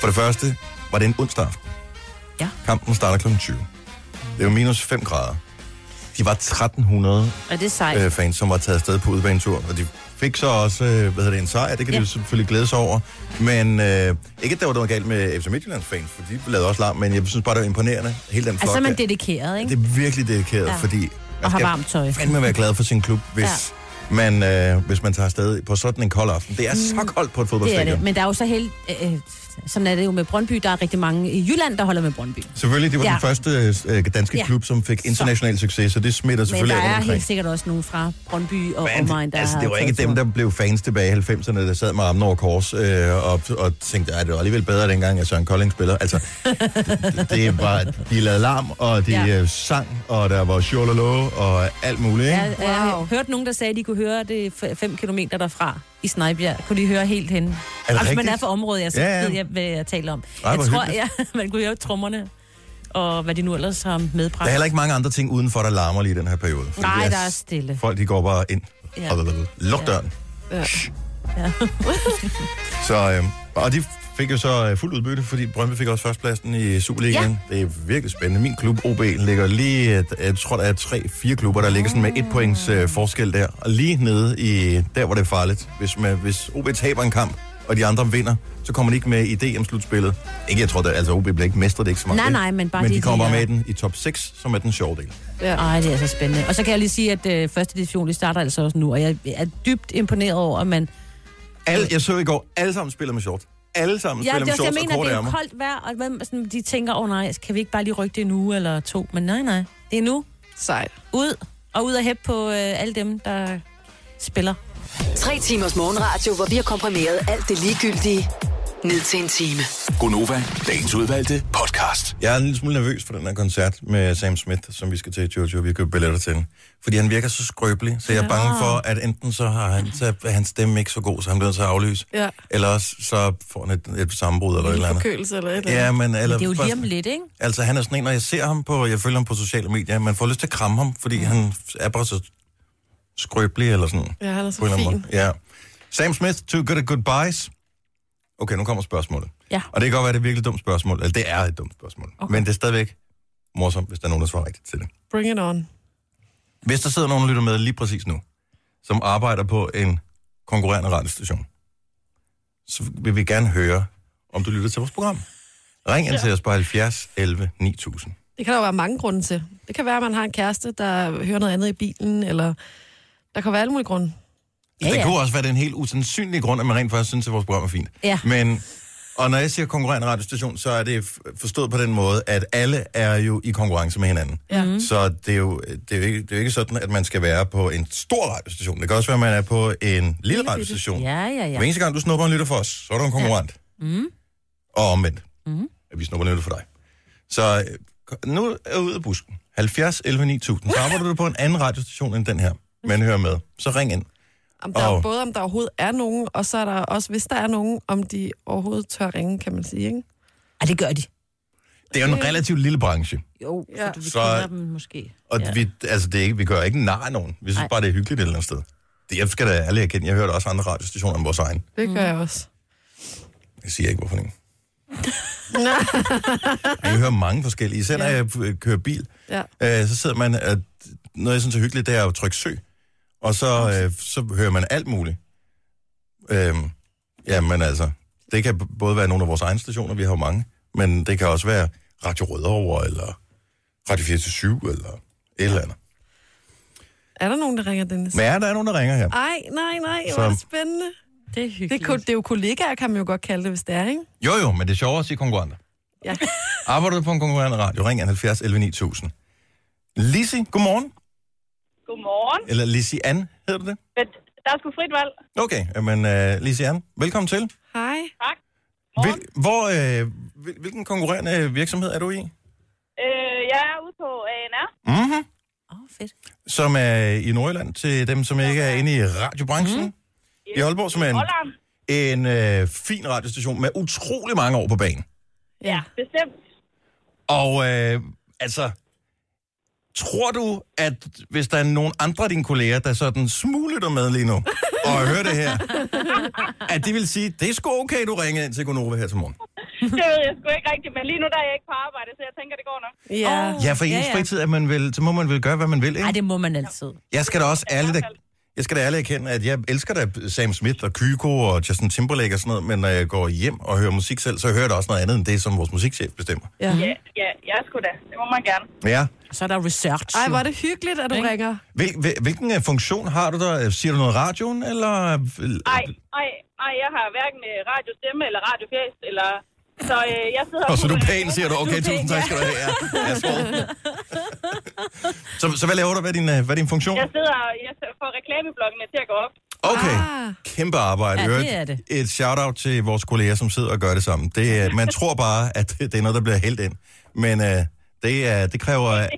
Speaker 1: For det første var det en onsdag aften.
Speaker 2: Ja.
Speaker 1: Kampen starter kl. 20. Det var minus 5 grader. De var 1300
Speaker 2: Er det sejt?
Speaker 1: øh, fans, som var taget afsted på udbanetur, og de fik så også øh, hvad hedder det, en sejr. Det kan ja. de jo selvfølgelig glæde sig over. Men øh, ikke, at der var noget galt med FC Midtjyllands fans, for de lavede også larm, men jeg synes bare, det var imponerende. Hele den flok
Speaker 2: Altså, man dedikeret, ikke?
Speaker 1: Det er virkelig dedikeret, ja. Fordi man
Speaker 2: Og har
Speaker 1: skal
Speaker 2: varmt tøj.
Speaker 1: fandme være glad for sin klub, hvis, ja. man, øh, hvis man tager afsted på sådan en kold aften. Det er så koldt på et
Speaker 2: Mm. Det er
Speaker 1: fodboldstadion.
Speaker 2: det. Men der er jo så helt... Øh, sådan er det jo med Brøndby. Der er rigtig mange i Jylland, der holder med Brøndby.
Speaker 1: Selvfølgelig, det var ja. Den første øh, danske ja. Klub, som fik international succes, så det smitter
Speaker 2: Men
Speaker 1: selvfølgelig
Speaker 2: der
Speaker 1: af rundt
Speaker 2: er
Speaker 1: omkring.
Speaker 2: helt sikkert også nogen fra Brøndby og
Speaker 1: Men,
Speaker 2: omegn, der
Speaker 1: altså, det var ikke dem, der blev fans tilbage i 90'erne, der sad med armen over kors øh, og, og tænkte, at det var alligevel bedre dengang, at Søren Kolding spiller. Altså, det, det var, de lavede larm, og de ja.
Speaker 2: Ja.
Speaker 1: sang, og der var sjololo og alt muligt. Ikke?
Speaker 2: Ja,
Speaker 1: Ja.
Speaker 2: jeg har hørt nogen, der sagde, at de kunne høre det 5 km derfra i Snejbjerg. Kunne de høre helt hen.
Speaker 1: det
Speaker 2: Altså, man er fra området, jeg så
Speaker 1: Ja,
Speaker 2: ja,
Speaker 1: ja.
Speaker 2: ja. ved jeg, hvad jeg taler om.
Speaker 1: Ej,
Speaker 2: jeg tror,
Speaker 1: hyggeligt.
Speaker 2: ja, man kunne høre trommerne og hvad de nu ellers har medbragt.
Speaker 1: Der er heller ikke mange andre ting udenfor, der larmer lige i den her periode.
Speaker 2: Nej,
Speaker 1: det
Speaker 2: der er stille.
Speaker 1: Folk, de går bare ind. Ja.
Speaker 2: Ja.
Speaker 1: Og luk døren.
Speaker 3: Ja.
Speaker 2: Ja.
Speaker 1: Så, øh, og de fik jo så øh, fuld udbytte, fordi Brøndby fik også førstepladsen i Superligaen. Ja. Det er virkelig spændende. Min klub, OB, ligger lige, jeg tror, der er tre-fire klubber, der ligger sådan med et points øh, forskel der. Og lige nede i der, hvor det er farligt. Hvis, man, hvis OB taber en kamp, og de andre vinder, så kommer de ikke med i DM-slutspillet. Ikke, jeg tror, det, altså OB bliver ikke mestre, det ikke så meget.
Speaker 2: Nej, nej, men bare
Speaker 1: Men de
Speaker 2: det,
Speaker 1: kommer
Speaker 2: de
Speaker 1: bare med i den i top 6, som er den sjove del.
Speaker 3: Ja.
Speaker 2: Ej, det er så spændende. Og så kan jeg lige sige, at øh, første division, det starter altså også nu, og jeg er dybt imponeret over, at man...
Speaker 1: Alle, jeg så i går, alle sammen spiller med shorts. Alle sammen
Speaker 2: Ja,
Speaker 1: spiller
Speaker 2: det er
Speaker 1: med
Speaker 2: også, jeg
Speaker 1: shorts
Speaker 2: mener,
Speaker 1: og korte
Speaker 2: det er
Speaker 1: ærmer.
Speaker 2: koldt vejr, og hvem, sådan, de tænker, åh oh, nej, kan vi ikke bare lige rykke det en uge eller to? Men nej, nej, det er nu.
Speaker 3: Sejt.
Speaker 2: Ud, og ud og hæppe på øh, alle dem, der spiller.
Speaker 4: Tre timers morgenradio, hvor vi har komprimeret alt det ligegyldige ned til en time.
Speaker 5: Gonova, dagens udvalgte podcast.
Speaker 1: Jeg er en lille smule nervøs for den her koncert med Sam Smith, som vi skal til i Jojo. Vi har købt billetter til den. Fordi han virker så skrøbelig, så jeg er bange for, at enten så har han, så er hans stemme ikke så god, så han bliver at aflyse.
Speaker 3: Ja.
Speaker 1: Eller også så får han et, et sammenbrud eller et eller andet.
Speaker 3: Forkølelse eller et eller
Speaker 1: Ja,
Speaker 3: andet.
Speaker 1: men, eller,
Speaker 2: Det er jo lige om lidt, ikke?
Speaker 1: Altså, han er sådan en, når jeg ser ham på, jeg følger ham på sociale medier, man får lyst til at kramme ham, fordi han er bare så skrøbelig eller sådan.
Speaker 3: Ja, han er så fin.
Speaker 1: Ja. Sam Smith, Too Good at Goodbyes. Okay, nu kommer spørgsmålet.
Speaker 2: Ja.
Speaker 1: Og det kan godt være, det er et virkelig dumt spørgsmål. Eller det er et dumt spørgsmål. Okay. Men det er stadigvæk morsomt, hvis der er nogen, der svarer rigtigt til det.
Speaker 3: Bring it on.
Speaker 1: Hvis der sidder nogen, der lytter med lige præcis nu, som arbejder på en konkurrerende radiostation, så vil vi gerne høre, om du lytter til vores program. Ring ind til os på 70 11 9000.
Speaker 3: Det kan der jo være mange grunde til. Det kan være, at man har en kæreste, der hører noget andet i bilen, eller der kan være alle mulige grunde.
Speaker 1: Ja,
Speaker 2: Ja,
Speaker 1: det
Speaker 2: ja.
Speaker 1: kunne også være det er en helt usandsynlig grund, at man rent faktisk synes, at vores program er fint.
Speaker 2: Ja.
Speaker 1: Men, og når jeg siger konkurrerende radiostation, så er det forstået på den måde, at alle er jo i konkurrence med hinanden.
Speaker 3: Ja.
Speaker 2: Mhm.
Speaker 3: Mm.
Speaker 1: Så det er, jo, det, er jo ikke, det er jo ikke sådan, at man skal være på en stor radiostation. Det kan også være, at man er på en lille radiostation.
Speaker 2: Ja, ja,
Speaker 1: Hver
Speaker 2: ja.
Speaker 1: eneste gang, du snupper en lytter for os, så er du en konkurrent. Ja.
Speaker 2: Mm.
Speaker 1: Og omvendt,
Speaker 2: Mhm.
Speaker 1: at vi snupper en lytter for dig. Så øh, nu er jeg ude af busken. 70 11 9000. Så arbejder du på en anden radiostation end den her, men hører med. Så ring ind.
Speaker 3: Om der
Speaker 1: Og-
Speaker 3: er både om der overhovedet er nogen, og så er der også, hvis der er nogen, om de overhovedet tør ringe, kan man sige, ikke?
Speaker 2: Ej, det gør de.
Speaker 1: Det er jo en relativt lille branche.
Speaker 2: Jo,
Speaker 3: Ja.
Speaker 2: ja. vi
Speaker 1: Så-
Speaker 2: så... kender dem måske.
Speaker 1: Og ja.
Speaker 2: ja.
Speaker 1: vi, altså det er ikke, vi gør ikke nar af nogen. Vi synes
Speaker 2: Nej.
Speaker 1: bare, det er hyggeligt et eller andet sted. Det, jeg skal da ærligt erkende. Jeg hørte også andre radiostationer end vores egen.
Speaker 3: Det gør jeg også.
Speaker 1: Jeg siger ikke, hvorfor en. jeg hører mange forskellige. Især når
Speaker 3: Ja.
Speaker 1: jeg kører bil,
Speaker 3: Ja.
Speaker 1: øh, så sidder man... At noget, jeg synes er hyggeligt, det er at trykke søg. Og så, øh, så hører man alt muligt. Øhm, Jamen altså, det kan både være nogle af vores egne stationer, vi har jo mange, men det kan også være Radio Rødovre, eller Radio 47, eller et eller andet.
Speaker 3: Er der nogen, der ringer, Dennis?
Speaker 1: Men ja, der er nogen, der ringer her.
Speaker 3: Ej, nej, nej, hvor er det spændende.
Speaker 2: Det er
Speaker 3: Det
Speaker 2: hyggeligt.
Speaker 3: er, ko- det er jo kollegaer, kan man jo godt kalde det, hvis det er, ikke?
Speaker 1: Jo jo, men det er sjovere at sige konkurrenter.
Speaker 3: Ja.
Speaker 1: Arbejder du på en konkurrerende radio? Ring 70 11 9000. Lisi, godmorgen.
Speaker 7: Godmorgen.
Speaker 1: Eller Lisi Ann, hedder du det?
Speaker 7: Men Der er sgu frit valg.
Speaker 1: Okay, men uh, Lisi Ann, velkommen til.
Speaker 3: Hej.
Speaker 7: Tak.
Speaker 1: Hvil, hvor, øh, hvil- hvilken konkurrerende virksomhed er du i?
Speaker 7: Øh, jeg er ude på ANR.
Speaker 1: Mm-hmm.
Speaker 2: Åh, oh, fedt.
Speaker 1: Som er i Nordjylland, til dem, som ikke er inde i radiobranchen. Mm. I Aalborg, som er en,
Speaker 7: Holland.
Speaker 1: en øh, fin radiostation med utrolig mange år på banen.
Speaker 7: Ja, bestemt.
Speaker 1: Og øh, altså, tror du, at hvis der er nogen andre af dine kolleger, der sådan smuglytter med lige nu, og hører det her, at de vil sige, det er sgu okay, du ringer ind til Gonova her til morgen.
Speaker 7: Det ved jeg sgu ikke rigtigt, men lige nu der er jeg ikke på arbejde, så jeg tænker, det går nok.
Speaker 3: Ja.
Speaker 1: Ja, for i ens
Speaker 2: Ja, ja.
Speaker 1: fritid, at man vil, så må man vel gøre, hvad man vil, ikke?
Speaker 2: Ej, det må man altid.
Speaker 1: Jeg skal da også ærligt, jeg skal da ærligt erkende, at jeg elsker da Sam Smith og Kygo og Justin Timberlake og sådan noget, men når jeg går hjem og hører musik selv, så hører jeg da også noget andet end det, som vores musikchef bestemmer.
Speaker 3: ja.
Speaker 7: Ja, ja, ja, sgu da. Det må man gerne.
Speaker 1: Ja.
Speaker 2: Så er der research.
Speaker 3: Ej, hvor er det hyggeligt, at du
Speaker 2: Ikke?
Speaker 3: ringer.
Speaker 1: Hvil, hvil, hvilken øh, funktion har du der? Siger du noget i radioen, eller...
Speaker 7: Ej, ej, ej, jeg har hverken øh, radiostemme eller radiofjæs, eller... Så øh, jeg sidder...
Speaker 1: Og så er du pæn, siger du. Okay,
Speaker 7: Du
Speaker 1: tusind
Speaker 7: pæn,
Speaker 1: tak skal du have. Ja, ja skål. så, så hvad laver du? Hvad er din, øh, hvad er din funktion?
Speaker 7: Jeg sidder jeg får reklamebloggene til at gå op.
Speaker 1: Okay,
Speaker 3: Ah.
Speaker 1: kæmpe arbejde.
Speaker 2: Ja, det er det.
Speaker 1: Et shout-out til vores kolleger, som sidder og gør det sammen. Det, er- man tror bare, at det er noget, der bliver hældt ind. Men øh, det, er, det kræver
Speaker 7: Det,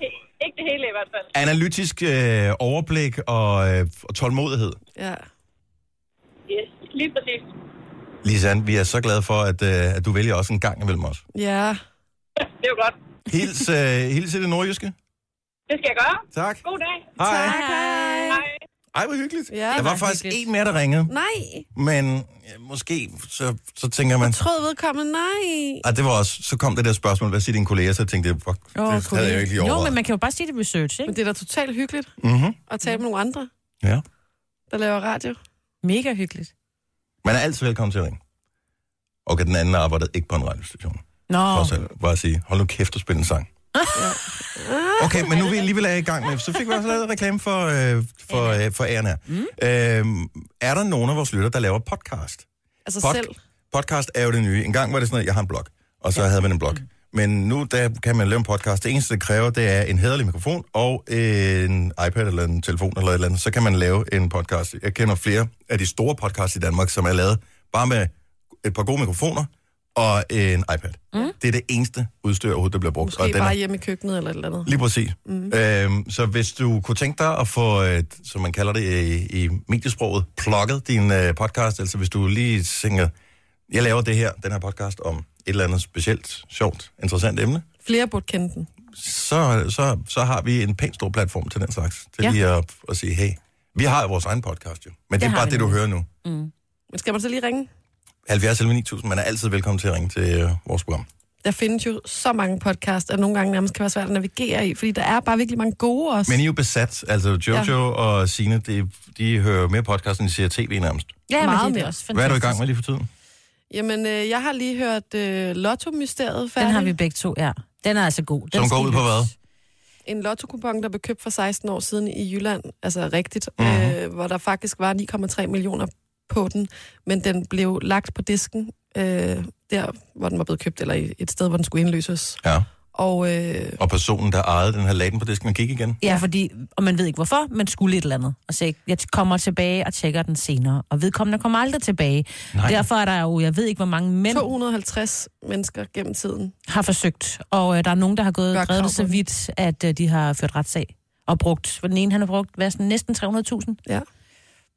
Speaker 7: ikke det hele i hvert fald.
Speaker 1: analytisk øh, overblik og, øh, og tålmodighed.
Speaker 3: Ja.
Speaker 7: Yes, lige præcis.
Speaker 1: Lisanne, vi er så glade for, at, øh, at du vælger også en gang imellem os.
Speaker 3: Ja.
Speaker 7: Det er jo godt.
Speaker 1: Hils, øh, hils i det nordjyske.
Speaker 7: Det skal jeg gøre.
Speaker 1: Tak.
Speaker 7: God dag.
Speaker 1: Hej.
Speaker 3: Tak, hej.
Speaker 1: Ej, hvor hyggeligt.
Speaker 3: Ja,
Speaker 1: der
Speaker 3: det
Speaker 1: var
Speaker 2: var
Speaker 1: faktisk
Speaker 2: hyggeligt.
Speaker 1: en mere, der ringede.
Speaker 3: Nej.
Speaker 1: Men ja, måske, så, så tænker man...
Speaker 3: Trød vedkommende, nej.
Speaker 1: Ah, det var også, så kom det der spørgsmål, hvad siger dine kolleger? Så tænkte jeg, fuck,
Speaker 2: Åh,
Speaker 1: det havde jeg jo ikke lige
Speaker 2: Jo,
Speaker 1: overvejet.
Speaker 2: men man kan jo bare sige det research, ikke?
Speaker 3: Men det er da totalt hyggeligt
Speaker 1: Mm-hmm.
Speaker 3: at tale med nogle andre,
Speaker 1: Ja.
Speaker 3: der laver radio.
Speaker 2: Mega hyggeligt.
Speaker 1: Man er altid velkommen til at ringe. Okay, den anden arbejdede ikke på en radiostation.
Speaker 2: Nå,
Speaker 1: For selv bare at sige, hold nu kæft og spil en sang. Okay, men nu er vi alligevel er i gang med, så fik vi også lavet reklame for, øh, for, øh, for her. Mm. Øhm, er der nogen af vores lytter, der laver podcast?
Speaker 3: Altså
Speaker 1: Pod-
Speaker 3: selv.
Speaker 1: Podcast er jo det nye. En gang var det sådan, at jeg har en blog, og så ja. havde man en blog. Men nu der kan man lave en podcast. Det eneste, det kræver, det er en hederlig mikrofon og en iPad eller en telefon eller et eller andet. Så kan man lave en podcast. Jeg kender flere af de store podcasts i Danmark, som er lavet bare med et par gode mikrofoner og en iPad. Mm. Det er det eneste udstyr overhovedet, der bliver brugt.
Speaker 3: Måske
Speaker 1: og den
Speaker 3: bare
Speaker 1: er,
Speaker 3: hjemme i køkkenet eller et eller andet.
Speaker 1: Lige præcis. Mm. Øhm, så hvis du kunne tænke dig at få, øh, som man kalder det i, i mediesproget, plugget din øh, podcast, altså hvis du lige tænker, jeg laver det her, den her podcast om et eller andet specielt, sjovt, interessant emne,
Speaker 3: Flere burde kende den.
Speaker 1: så, så, så har vi en pænt stor platform til den slags. Til
Speaker 2: Ja.
Speaker 1: lige at, at sige, hey, vi har vores egen podcast jo. Men det,
Speaker 2: Det
Speaker 1: er bare det, du hører nu.
Speaker 3: Men skal man så lige ringe?
Speaker 1: 70 11 9000, man er altid velkommen til at ringe til øh, vores program.
Speaker 3: Der findes jo så mange podcasts, at nogle gange nærmest kan være svært at navigere i, fordi der er bare virkelig mange gode også.
Speaker 1: Men I er jo besat, altså Jojo ja. og Signe, de, de hører mere podcast, end de ser tv nærmest.
Speaker 2: ja,
Speaker 3: meget
Speaker 2: er
Speaker 3: mere.
Speaker 2: også fantastisk.
Speaker 1: Hvad er du i gang med lige for tiden?
Speaker 3: Jamen, øh, jeg har lige hørt øh, Lotto-mysteriet færdig.
Speaker 2: Den har vi begge to, ja. Den er altså god. Den
Speaker 1: Som går ud på hvad?
Speaker 3: En lotto der blev købt for 16 år siden i Jylland, altså rigtigt,
Speaker 1: Mhm.
Speaker 3: mm-hmm. øh, hvor der faktisk var 9,3 millioner på den, men den blev lagt på disken, øh, der hvor den var blevet købt, eller et sted, hvor den skulle indløses.
Speaker 1: Ja.
Speaker 3: Og øh,
Speaker 1: Og personen, der ejede den her laden på disken, og gik igen.
Speaker 2: Ja, fordi, og man ved ikke hvorfor, man skulle et eller andet. Og så jeg kommer tilbage og tjekker den senere. Og vedkommende kommer aldrig tilbage.
Speaker 1: Nej.
Speaker 2: Derfor er der jo, jeg ved ikke, hvor mange mænd
Speaker 3: 250 mennesker gennem tiden.
Speaker 2: har forsøgt. Og øh, der er nogen, der har gået og drevet det så
Speaker 3: den.
Speaker 2: vidt, at øh, de har ført retssag. Og brugt, for den ene han har brugt hvad, sådan, næsten 300.000
Speaker 3: Ja.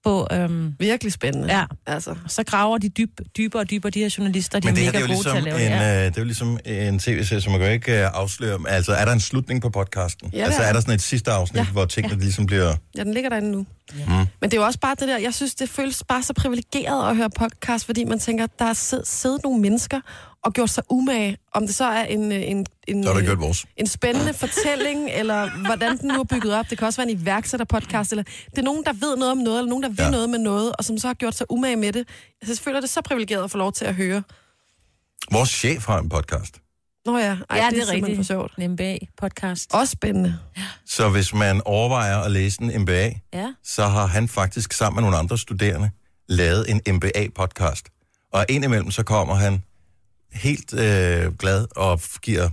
Speaker 2: På, øhm,
Speaker 3: Virkelig spændende.
Speaker 2: ja.
Speaker 3: Altså,
Speaker 2: så graver de dyb, dybere og dybere, de her journalister, de
Speaker 1: Men
Speaker 2: er
Speaker 1: det her
Speaker 2: mega
Speaker 1: det er jo
Speaker 2: gode til
Speaker 1: ligesom
Speaker 2: at lave
Speaker 1: en,
Speaker 2: det. Ja.
Speaker 1: øh, det er jo ligesom en tv-serie, som man kan jo ikke øh, afsløre. Altså, er der en slutning på podcasten?
Speaker 3: Ja, det
Speaker 1: altså,
Speaker 3: er
Speaker 1: er
Speaker 3: der.
Speaker 1: sådan et sidste afsnit,
Speaker 3: Ja.
Speaker 1: hvor tingene ligesom bliver...
Speaker 3: ja, den ligger derinde nu.
Speaker 1: Mm.
Speaker 3: Men det er jo også bare det der, jeg synes, det føles bare så privilegeret at høre podcast, fordi man tænker, der er sid- siddet nogle mennesker og gjort sig umage, om det så er en, øh, en, en,
Speaker 1: Så vores.
Speaker 3: en spændende fortælling, eller hvordan den nu er bygget op. Det kan også være en iværksætterpodcast, eller det er nogen, der ved noget om noget, eller nogen, der vil
Speaker 1: Ja.
Speaker 3: ja. noget med noget, og som så har gjort sig umage med det. Jeg føler det så privilegeret at få lov til at høre.
Speaker 1: Vores chef har en podcast.
Speaker 3: Nå ja, ej,
Speaker 2: ja,
Speaker 3: det,
Speaker 2: det er rigtigt.
Speaker 3: for sjovt.
Speaker 2: En MBA-podcast.
Speaker 3: Også spændende.
Speaker 1: Så hvis man overvejer at læse en MBA,
Speaker 2: Ja.
Speaker 1: så har han faktisk sammen med nogle andre studerende lavet en MBA-podcast. Og indimellem så kommer han helt øh, glad og giver,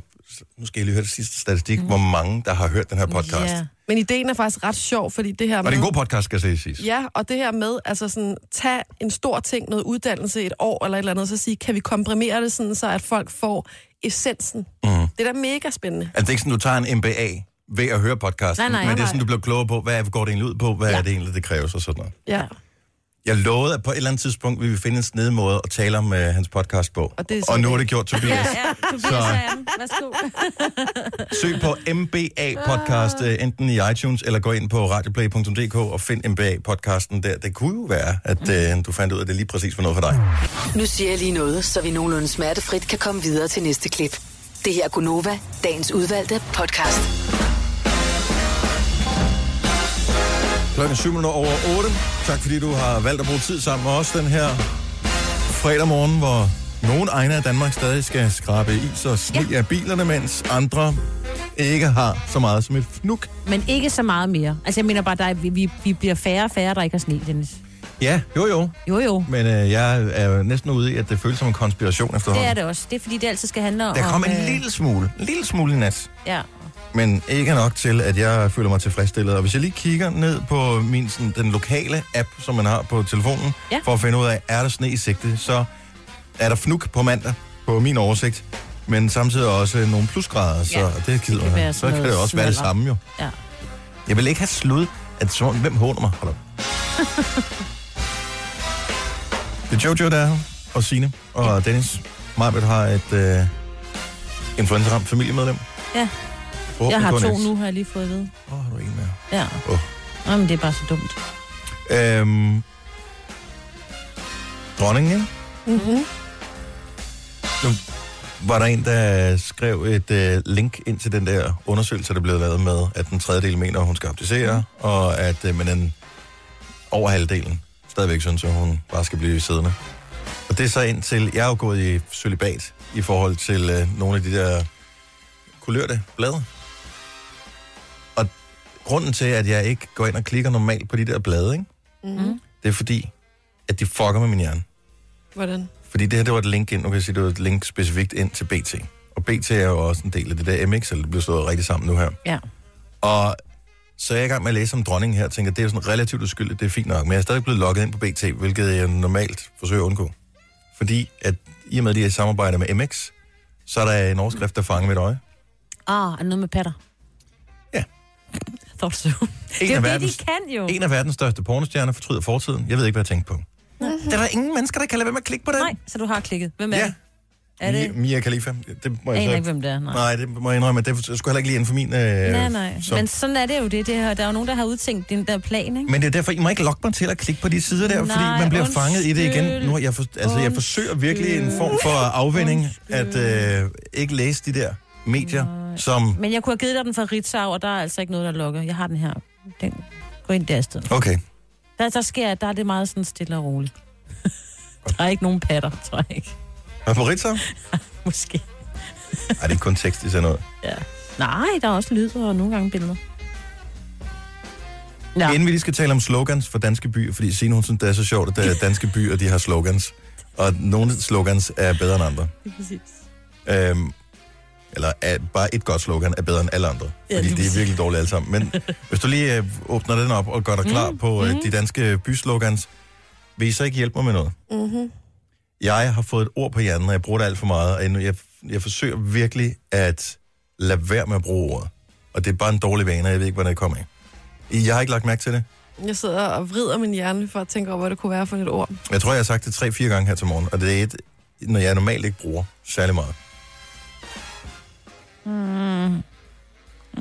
Speaker 1: nu skal jeg lige høre det sidste statistik, mm. hvor mange, der har hørt den her podcast.
Speaker 2: Ja.
Speaker 3: Men ideen er faktisk ret sjov, fordi det her
Speaker 1: Og det er
Speaker 3: med...
Speaker 1: en god podcast, skal jeg sige.
Speaker 3: Ja, og det her med, altså sådan, tage en stor ting, noget uddannelse et år eller et eller andet, så sige, kan vi komprimere det sådan, så at folk får essensen. Mm. Det er da mega spændende.
Speaker 1: Altså, det er ikke sådan, du tager en MBA ved at høre podcasten,
Speaker 2: Nej, nej,
Speaker 1: men det er sådan, du bliver klogere på, hvad går det egentlig ud på, hvad. Ja. er det egentlig, det kræves og sådan noget.
Speaker 3: Ja.
Speaker 1: Jeg lovede, at på et eller andet tidspunkt vil vi finde en snedig måde at tale om uh, hans podcast på.
Speaker 3: Og det er
Speaker 1: og nu er det gjort, Tobias.
Speaker 2: Ja, Tobias
Speaker 1: Så-
Speaker 2: værsgo.
Speaker 1: Søg på MBA podcast, øh, enten i iTunes eller gå ind på radioplay.dk og find MBA podcasten der. Det kunne jo være, at øh, du fandt ud af, at det lige præcis var noget for dig.
Speaker 4: Nu siger jeg lige noget, så vi nogenlunde smertefrit kan komme videre til næste klip. Det her er Gunova, dagens udvalgte podcast.
Speaker 1: Klokken er 7 minutter over 8. Tak fordi du har valgt at bruge tid sammen med os den her fredag morgen, hvor nogle egne af Danmark stadig skal skrabe is og sne ja. af bilerne, mens andre ikke har så meget som et fnuk.
Speaker 2: Men ikke så meget mere. Altså, jeg mener bare, er, vi, vi, vi bliver færre og færre, der ikke har sne, Dennis.
Speaker 1: Ja, jo jo,
Speaker 2: Jo, jo.
Speaker 1: men øh, jeg er næsten ude i, at det føles som en konspiration
Speaker 2: Det
Speaker 1: efterhånden.
Speaker 2: er det også. Det er fordi, det altid skal handle om...
Speaker 1: Der kom en
Speaker 2: øh,
Speaker 1: lille smule, en lille smule i nat.
Speaker 2: Ja.
Speaker 1: Men ikke nok til, at jeg føler mig tilfredsstillet. Og hvis jeg lige kigger ned på min, sådan, den lokale app, som man har på telefonen,
Speaker 2: Ja.
Speaker 1: for at finde ud af, er der sne i sigte, så er der fnuk på mandag på min oversigt, men samtidig også nogle plusgrader, så
Speaker 2: Ja,
Speaker 1: det gider
Speaker 2: kan
Speaker 1: jeg. Så kan det også være det samme jo.
Speaker 2: Ja.
Speaker 1: Jeg vil ikke have slud, at så, hvem håner mig? Hold op. det er Jojo, der er og Signe og Dennis. Marbet har et øh, influenza-ramt familiemedlem.
Speaker 2: Ja. Jeg har to nu, har jeg lige fået at vide.
Speaker 1: Åh, oh, har du en mere?
Speaker 2: Ja.
Speaker 1: Åh.
Speaker 2: Jamen, det er bare så dumt.
Speaker 1: Øhm, dronningen,
Speaker 3: Mm-hmm.
Speaker 1: nu var der en, der skrev et øh, link ind til den der undersøgelse, der blev lavet med, at den tredjedel mener, at hun skal abdicere, mm. og at øh, men den over halvdelen stadigvæk synes, at hun bare skal blive siddende. Og det er så ind til, jeg er jo gået i celibat i forhold til øh, nogle af de der kulørte blade. Grunden til, at jeg ikke går ind og klikker normalt på de der blade, ikke?
Speaker 3: Mm-hmm.
Speaker 1: det er fordi, at de fucker med min hjerne.
Speaker 3: Hvordan?
Speaker 1: Fordi det her, det var et link ind, nu kan jeg sige, det var et link specifikt ind til BT. Og BT er jo også en del af det der MX, eller det bliver slået rigtig sammen nu her.
Speaker 2: Ja.
Speaker 1: Og så er jeg i gang med at læse om dronningen her, og tænker, det er sådan relativt uskyldigt, det er fint nok, men jeg er stadig blevet logget ind på BT, hvilket jeg normalt forsøger at undgå. Fordi at i og med, at de er i samarbejde med MX, så er der en overskrift, der fanger mit øje.
Speaker 2: Ah, er det noget med patter? Thought so. Det
Speaker 1: En
Speaker 2: er
Speaker 1: af,
Speaker 2: jo det,
Speaker 1: verdens,
Speaker 2: de kan jo.
Speaker 1: en af verdens største pornostjerner fortryder fortiden. Jeg ved ikke, hvad jeg tænkte på. Det er der ingen mennesker, der kan lade være med at klikke på den.
Speaker 2: Nej, så du har klikket. Hvem er
Speaker 1: Ja,
Speaker 2: det? Er det?
Speaker 1: Mia, Mia Khalifa. Det må
Speaker 2: Jeg
Speaker 1: jeg
Speaker 2: aner
Speaker 1: så
Speaker 2: ikke, hvem det er. Nej.
Speaker 1: Nej, det må jeg indrømme, det skulle heller ikke lige inden for min... Øh,
Speaker 2: Nej, nej.
Speaker 1: Så.
Speaker 2: Men sådan er det jo det. det her. Der er jo nogen, der har udtænkt den der plan, ikke?
Speaker 1: Men det er derfor, I må ikke lokke mig til at klikke på de sider der,
Speaker 2: Nej,
Speaker 1: fordi man bliver
Speaker 2: undskyld.
Speaker 1: fanget i det igen. Nu, har jeg, for, altså, jeg forsøger virkelig en form for afvinding, at øh, ikke læse de der medier, som...
Speaker 2: Men jeg kunne have givet dig den fra Ritzau, og der er altså ikke noget, der lukker. Jeg har den her. Den. Gå ind der i stedet.
Speaker 1: Okay,
Speaker 2: Der, der sker, der er det meget sådan stille og roligt. der er ikke nogen patter, tror jeg ikke.
Speaker 1: hvad på Ritzau?
Speaker 2: Måske.
Speaker 1: Ej, det er ikke kun tekst, de sender ud.
Speaker 2: Ja. Nej, der er også lyd og nogle gange billeder. Ja.
Speaker 1: Inden vi lige skal tale om slogans for danske byer, fordi Signe, hun synes, det er så sjovt, at der er danske byer, de har slogans. Og nogle slogans er bedre end andre.
Speaker 2: Lige præcis.
Speaker 1: Øhm, eller at bare et godt slogan er bedre end alle andre.
Speaker 2: Ja,
Speaker 1: Fordi
Speaker 2: lige
Speaker 1: de er virkelig dårlige alle sammen. Men hvis du lige øh, åbner den op og gør dig klar på øh, de danske byslogans, vil I så ikke hjælpe mig med noget?
Speaker 3: Mm-hmm.
Speaker 1: Jeg har fået et ord på hjernen, og jeg bruger det alt for meget, og jeg, jeg, jeg forsøger virkelig at lade være med at bruge ordet. Og det er bare en dårlig vane, og jeg ved ikke, hvordan det kommer af. Jeg har ikke lagt mærke til det.
Speaker 3: Jeg sidder og vrider min hjerne for at tænke over, hvad det kunne være for et ord.
Speaker 1: Jeg tror, jeg har sagt det tre-fire gange her til morgen, og det er et, når jeg normalt ikke bruger særlig meget.
Speaker 2: Mm.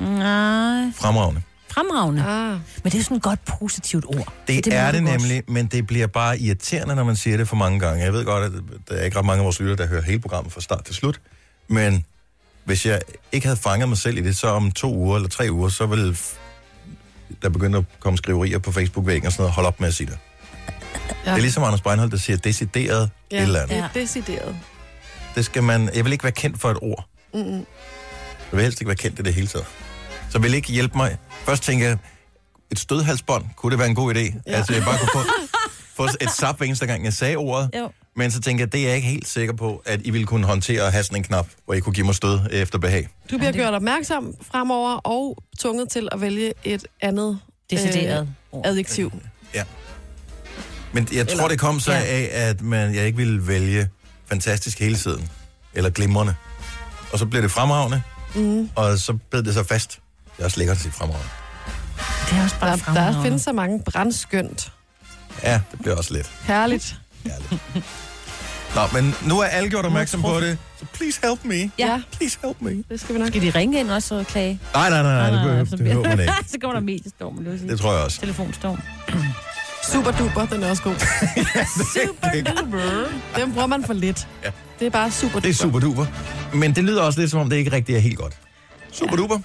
Speaker 2: Nej.
Speaker 1: Fremragende.
Speaker 2: Fremragende.
Speaker 3: Ah.
Speaker 2: Men det er sådan et godt positivt ord.
Speaker 1: Det, det er det nemlig, men det bliver bare irriterende, når man siger det for mange gange. Jeg ved godt, at der er ikke ret mange af vores lytter, der hører hele programmet fra start til slut. Men hvis jeg ikke havde fanget mig selv i det, så om to uger eller tre uger, så ville f- der begynde at komme skriverier på Facebook-væggen og sådan noget. Hold op med at sige det. Ja. Det er ligesom Anders Breinholt, der siger decideret ja. et eller andet.
Speaker 3: det er decideret.
Speaker 1: Det skal man... Jeg vil ikke være kendt for et ord.
Speaker 3: Mm-mm.
Speaker 1: Jeg vil helst ikke være kendt i det hele taget. Så vil ikke hjælpe mig. Først tænker jeg, et stødhalsbånd, kunne det være en god idé? Ja. Altså, jeg bare kunne få, få et zap hver eneste gang, jeg sagde ordet.
Speaker 2: Jo.
Speaker 1: Men så tænker jeg, det er jeg ikke helt sikker på, at I ville kunne håndtere at have sådan en knap, hvor I kunne give mig stød efter behag.
Speaker 3: Du bliver gjort opmærksom fremover og tvunget til at vælge et andet
Speaker 2: Decideret
Speaker 3: øh, adjektiv.
Speaker 1: Ja. Men jeg tror,
Speaker 3: Eller-
Speaker 1: det kom så
Speaker 2: Ja.
Speaker 1: af, at man, jeg ikke ville vælge fantastisk hele tiden. Eller glimrende. Og så blev det fremragende. Mm. Og så blev det så fast. Det er også lækkert at sige fremragende.
Speaker 2: Det er også bare
Speaker 3: Der, der findes så mange brandskønt.
Speaker 1: Ja, det bliver også lidt.
Speaker 3: Herligt.
Speaker 1: Ærligt. Nå, men nu er alle gjort opmærksom på det. Så please help me.
Speaker 3: Ja,
Speaker 1: Please help me.
Speaker 3: det skal vi nok.
Speaker 2: Skal de ringe ind også og klage?
Speaker 1: Nej, nej, nej, nej, det behøver, det behøver man ikke.
Speaker 2: så kommer der mediestorm, vil sige.
Speaker 1: Det tror jeg også.
Speaker 2: Telefonstorm.
Speaker 3: Super duper, den er også god.
Speaker 1: Super duper.
Speaker 3: Den bruger man for lidt.
Speaker 1: Ja.
Speaker 3: Det er bare super duper.
Speaker 1: Det er super duper. Men det lyder også lidt, som om det ikke rigtig er helt godt. Super duper.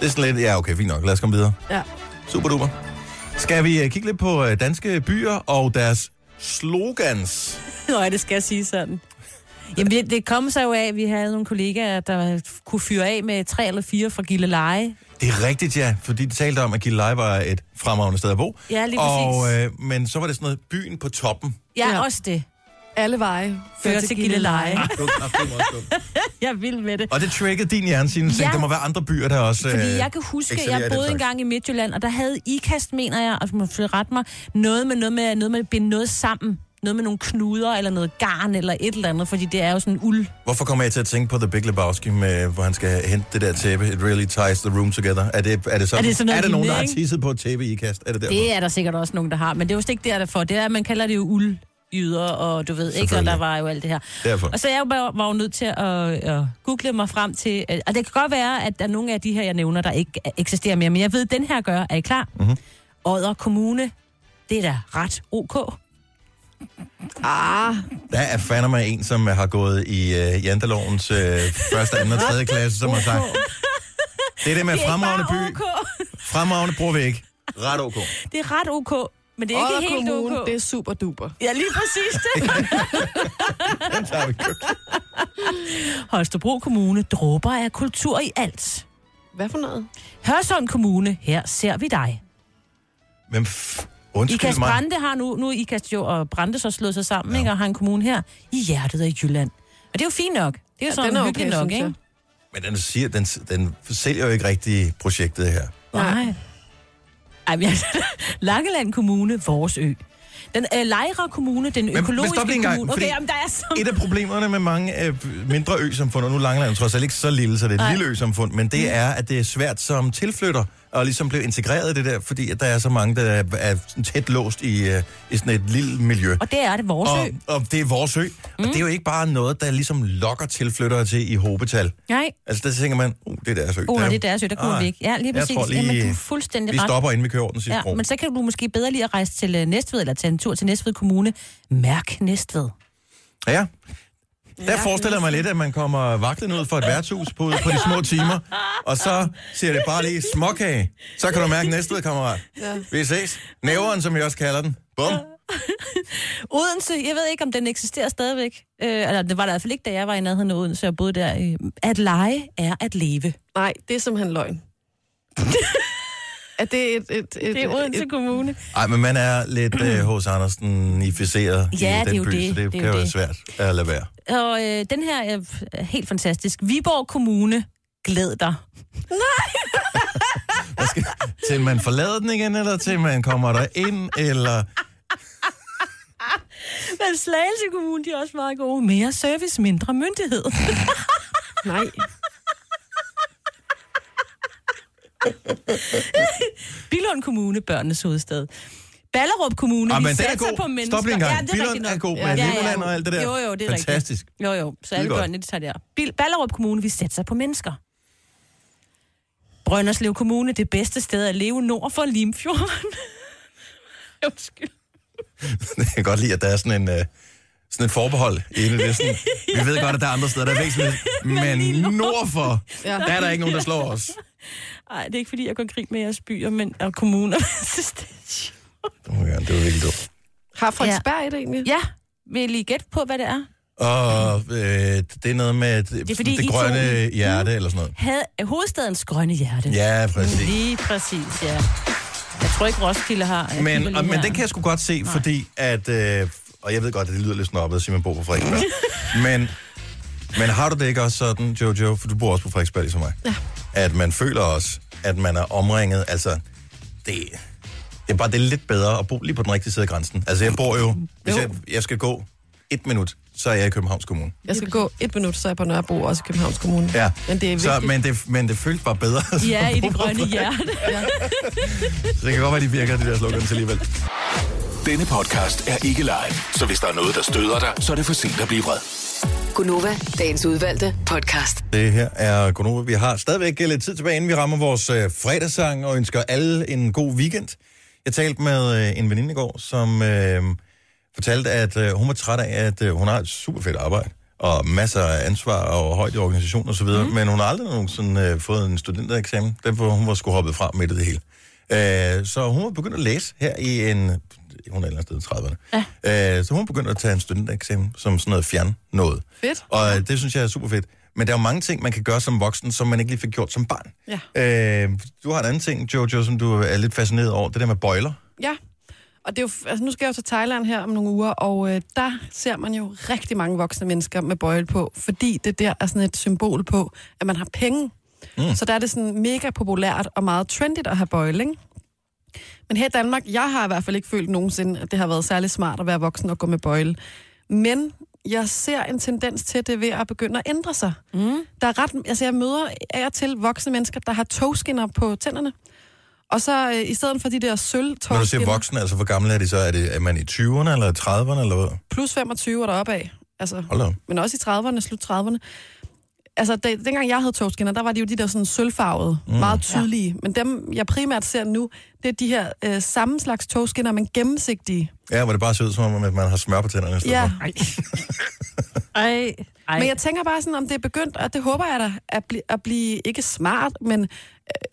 Speaker 1: Det er sådan lidt, ja okay, fint nok. Lad os komme videre.
Speaker 3: Ja.
Speaker 1: Super duper. Skal vi øh, kigge lidt på øh, danske byer og deres slogans?
Speaker 2: Nå, det skal jeg sige sådan. Jamen, det- det kom sig jo af, at vi havde nogle kollegaer, der kunne fyre af med tre eller fire fra Gilleleje.
Speaker 1: Det er rigtigt, ja, fordi de talte om, at Gilleleje var et fremragende sted at bo.
Speaker 2: Ja, lige
Speaker 1: og,
Speaker 2: præcis.
Speaker 1: øh, Men så var det sådan noget byen på toppen.
Speaker 2: Ja,
Speaker 3: Ja.
Speaker 2: også det.
Speaker 3: Alle veje
Speaker 2: Fører til Gilleleje.
Speaker 1: Det også dumt.
Speaker 2: Jeg vild med det.
Speaker 1: og det triggede din hjerne. Ja. Der må være andre byer, der også...
Speaker 2: Fordi
Speaker 1: øh,
Speaker 2: jeg kan huske,
Speaker 1: i
Speaker 2: jeg boede engang i Midtjylland, og der havde IKAST, mener jeg, og du må rette mig, noget med, noget med, noget med at binde noget sammen. Noget med nogle knuder, eller noget garn, eller et eller andet, fordi det er jo sådan uld.
Speaker 1: Hvorfor kommer jeg til at tænke på The Big Lebowski, med, hvor han skal hente det der tæppe? It really ties the room together. Er det, er det, sådan,
Speaker 2: Er det sådan noget
Speaker 1: er der nogen, der har tisset på et tæppe i kast? Er det derfor?
Speaker 2: Det er der sikkert også nogen, der har, men det er jo slet ikke der, derfor. Det er, at man kalder det jo uld yder, og du ved ikke, og der var jo alt det her.
Speaker 1: Derfor.
Speaker 2: Og så jeg var, var jo nødt til at, at google mig frem til, øh, og det kan godt være, at der er nogle af de her, jeg nævner, der ikke eksisterer mere, men jeg ved, at den her gør. Er I klar?
Speaker 1: Mhm.
Speaker 2: Mm-hmm. Odder Kommune, det er da ret ok.
Speaker 3: Ah,
Speaker 1: Der er fandme en, som har gået i uh, Jantelovens uh, første, anden og tredje klasse, som har sagt, det er det med
Speaker 2: Det er
Speaker 1: fremragende by. Fremragende bruger vi ikke. Ret ok.
Speaker 2: Det er ret ok, men det er
Speaker 3: Odder
Speaker 2: ikke helt
Speaker 3: Kommune,
Speaker 2: ok.
Speaker 3: det er super duper.
Speaker 2: Ja, lige præcis det. Holstebro Kommune, dråber af kultur i alt.
Speaker 3: Hvad for noget?
Speaker 2: Hørsholm Kommune, her ser vi dig.
Speaker 1: Men f- undskyld
Speaker 2: Ikast
Speaker 1: mig.
Speaker 2: Brande har nu, nu er Ikast jo og Brande så slået sig sammen, ja. ikke, og har en kommune her i hjertet af Jylland. Og det er jo fint nok. Det er jo
Speaker 3: Ja,
Speaker 2: sådan
Speaker 3: er
Speaker 2: hyggeligt
Speaker 3: okay,
Speaker 2: nok, ikke?
Speaker 1: Men den, siger, den, den sælger jo ikke rigtig projektet her.
Speaker 2: Nej. Ej, men Langeland Kommune, vores ø. Den øh, Lejre Kommune, den
Speaker 1: men
Speaker 2: økologiske
Speaker 1: stop lige en gang,
Speaker 2: kommune. Okay, jamen, der er så...
Speaker 1: Et af problemerne med mange øh, mindre ø-samfund, og nu Langeland trods alt ikke så lille, så det er et
Speaker 2: Nej.
Speaker 1: lille ø-samfund, men det er, at det er svært som tilflytter at ligesom blive integreret i det der, fordi at der er så mange, der er, er tæt låst i, øh, i sådan et lille miljø.
Speaker 2: Og det er det, vores ø.
Speaker 1: Og, og det er vores ø. Mm. Og det er jo ikke bare noget, der ligesom lokker tilflyttere til i hobetal.
Speaker 2: Nej,
Speaker 1: Altså, der tænker man, uh, det er deres ø.
Speaker 2: oh,
Speaker 1: Der-
Speaker 2: det er deres ø, der kommer
Speaker 1: Ah,
Speaker 2: vi ikke. Ja, lige
Speaker 1: jeg
Speaker 2: præcis.
Speaker 1: tror lige,
Speaker 2: Jamen, du er fuldstændig
Speaker 1: Vi
Speaker 2: ret.
Speaker 1: stopper, inden vi kører over den sidste
Speaker 2: Ja,
Speaker 1: bro.
Speaker 2: men så kan du måske bedre lige at rejse til øh, Næstved, eller tage en tur til Næstved Kommune. Mærk Næstved.
Speaker 1: Ja. Der forestiller jeg mig lidt, at man kommer vaklende ud fra et værtshus på, på de små timer, og så siger det bare lige småkage. Så kan du mærke næste ved, kammerat.
Speaker 3: Ja.
Speaker 1: Vi ses. Næveren, som jeg også kalder den. Bum.
Speaker 2: Odense, jeg ved ikke, om den eksisterer stadigvæk. Øh, eller det var der i hvert fald ikke, da jeg var i nærheden af Odense og boede der. Øh, At lege er at leve.
Speaker 3: Nej, det er simpelthen løgn. er det et... et, et
Speaker 2: Det er Odense
Speaker 3: et,
Speaker 2: Kommune.
Speaker 1: Ej, men man er lidt hos Andersen-ificeret
Speaker 2: Ja,
Speaker 1: i
Speaker 2: det er
Speaker 1: den
Speaker 2: jo
Speaker 1: by,
Speaker 2: det.
Speaker 1: så det,
Speaker 2: Det er
Speaker 1: kan
Speaker 2: jo
Speaker 1: være svært at lade være.
Speaker 2: Og øh, den her er helt fantastisk. Viborg Kommune, glæd dig.
Speaker 1: Skal, til man forlader den igen, eller til man kommer der ind, eller...
Speaker 2: Men Slagelse Kommune, de er også meget gode. Mere service, mindre myndighed.
Speaker 3: nej.
Speaker 2: Billund Kommune, børnenes hovedstad. Ballerup Kommune,
Speaker 1: Ah,
Speaker 2: vi
Speaker 1: men er
Speaker 2: satser på mennesker.
Speaker 1: Stop lige en gang.
Speaker 2: Ja, det er
Speaker 1: Billund er god med
Speaker 2: Ja, ja,
Speaker 1: Legoland og alt det der.
Speaker 2: Jo, jo, det er
Speaker 1: Fantastisk.
Speaker 2: rigtigt. Jo, jo, så alle børnene, de tager der. Bil- Ballerup Kommune, vi satser på mennesker. Brønderslev Kommune, det bedste sted at leve nord for Limfjorden. Undskyld.
Speaker 1: Jeg kan godt lide, at der er sådan en... Uh, sådan et forbehold i er sådan, vi ved godt, at der er andre steder, der er vækst, men nord for,
Speaker 3: Ja.
Speaker 1: der er der ikke nogen, der slår os.
Speaker 2: Nej, det er ikke fordi, jeg går grin med jeres byer men, og kommuner.
Speaker 1: Oh, ja, det var virkelig dumt.
Speaker 3: Har Frederiksberg et egentlig?
Speaker 2: ja, vil I lige gætte på, hvad det er?
Speaker 1: Og øh, det er noget med det,
Speaker 2: er
Speaker 1: det,
Speaker 2: fordi,
Speaker 1: det
Speaker 2: I
Speaker 1: grønne
Speaker 2: to-
Speaker 1: hjerte eller sådan noget.
Speaker 2: Had, hovedstadens grønne hjerte.
Speaker 1: Ja, præcis.
Speaker 2: Lige præcis, ja. Jeg tror ikke, Roskilde har. Kigger
Speaker 1: Men, og, men den kan jeg sgu godt se, fordi at... Øh, og jeg ved godt, at det lyder lidt snobbet at sige, at man bor på Frederiksberg. men, men har du det ikke også sådan, Jojo, for du bor også på Frederiksberg ligesom mig, ja. At man føler også, at man er omringet, altså, det, det er bare det er lidt bedre at bo lige på den rigtige side af grænsen. Altså, jeg bor jo, hvis jeg, jeg skal gå et minut, så er jeg i Københavns Kommune.
Speaker 3: Jeg skal gå et minut, så er jeg på Nørrebro, også i Københavns Kommune.
Speaker 1: Ja.
Speaker 3: Men det er
Speaker 1: så, men, det, men det føles bare bedre.
Speaker 2: Ja, i det grønne hjerte.
Speaker 1: Så det kan godt være, de virker, de der slogans alligevel.
Speaker 5: Denne podcast er ikke live, så hvis der er noget, der støder dig, så er det for sent at blive vred.
Speaker 4: Gunova, dagens udvalgte podcast.
Speaker 1: Det her er Gonova. Vi har stadigvæk lidt tid tilbage, inden vi rammer vores øh, fredagssang og ønsker alle en god weekend. Jeg talte med øh, en veninde i går, som øh, fortalte, at øh, hun var træt af, at øh, hun har et super fedt arbejde og masser af ansvar og højt i organisationen osv., mm. men hun har aldrig nogensinde øh, fået en studentereksamen. Derfor hun var sgu hoppet fra midt i det hele. Øh, så hun var begyndt at læse her i en... Hun er et eller andet sted i 30'erne. Ja. Øh, så hun begyndte at tage en studentereksamen som sådan noget fjern noget.
Speaker 3: Fedt.
Speaker 1: Og øh, det synes jeg er super fedt. Men der er jo mange ting, man kan gøre som voksen, som man ikke lige fik gjort som barn.
Speaker 3: Ja.
Speaker 1: Øh, du har en anden ting, Jojo, som du er lidt fascineret over. Det der med bøjler.
Speaker 3: Ja, og det er jo, altså nu skal jeg jo til Thailand her om nogle uger, og øh, der ser man jo rigtig mange voksne mennesker med bøjle på, fordi det der er sådan et symbol på, at man har penge. Mm. Så der er det sådan mega populært og meget trendigt at have bøjle, ikke? Men her i Danmark, jeg har i hvert fald ikke følt nogensinde, at det har været særlig smart at være voksen og gå med bøjle. Men jeg ser en tendens til, det ved at begynde at ændre sig. Mm. Der er ret, altså jeg møder af og til voksne mennesker, der har togskinner på tænderne. Og så øh, i stedet for de der sølv
Speaker 1: Når du siger voksen, altså hvor gammel er de så? Er, det, er man i 20'erne eller 30'erne eller hvad?
Speaker 3: plus 25 er der opad. Altså, men også i 30'erne, slut 30'erne. Altså, det, dengang jeg havde togskinner, der var de jo de der sådan sølvfarvede, mm. meget tydelige. Ja. Men dem, jeg primært ser nu, det er de her øh, samme slags togskinner, men gennemsigtige.
Speaker 1: Ja, hvor det bare ser ud som om, at man har smør på tænderne.
Speaker 3: Ja,
Speaker 1: for.
Speaker 2: Ej, ej.
Speaker 3: men jeg tænker bare sådan, om det er begyndt, og det håber jeg da, at, bli, at blive ikke smart, men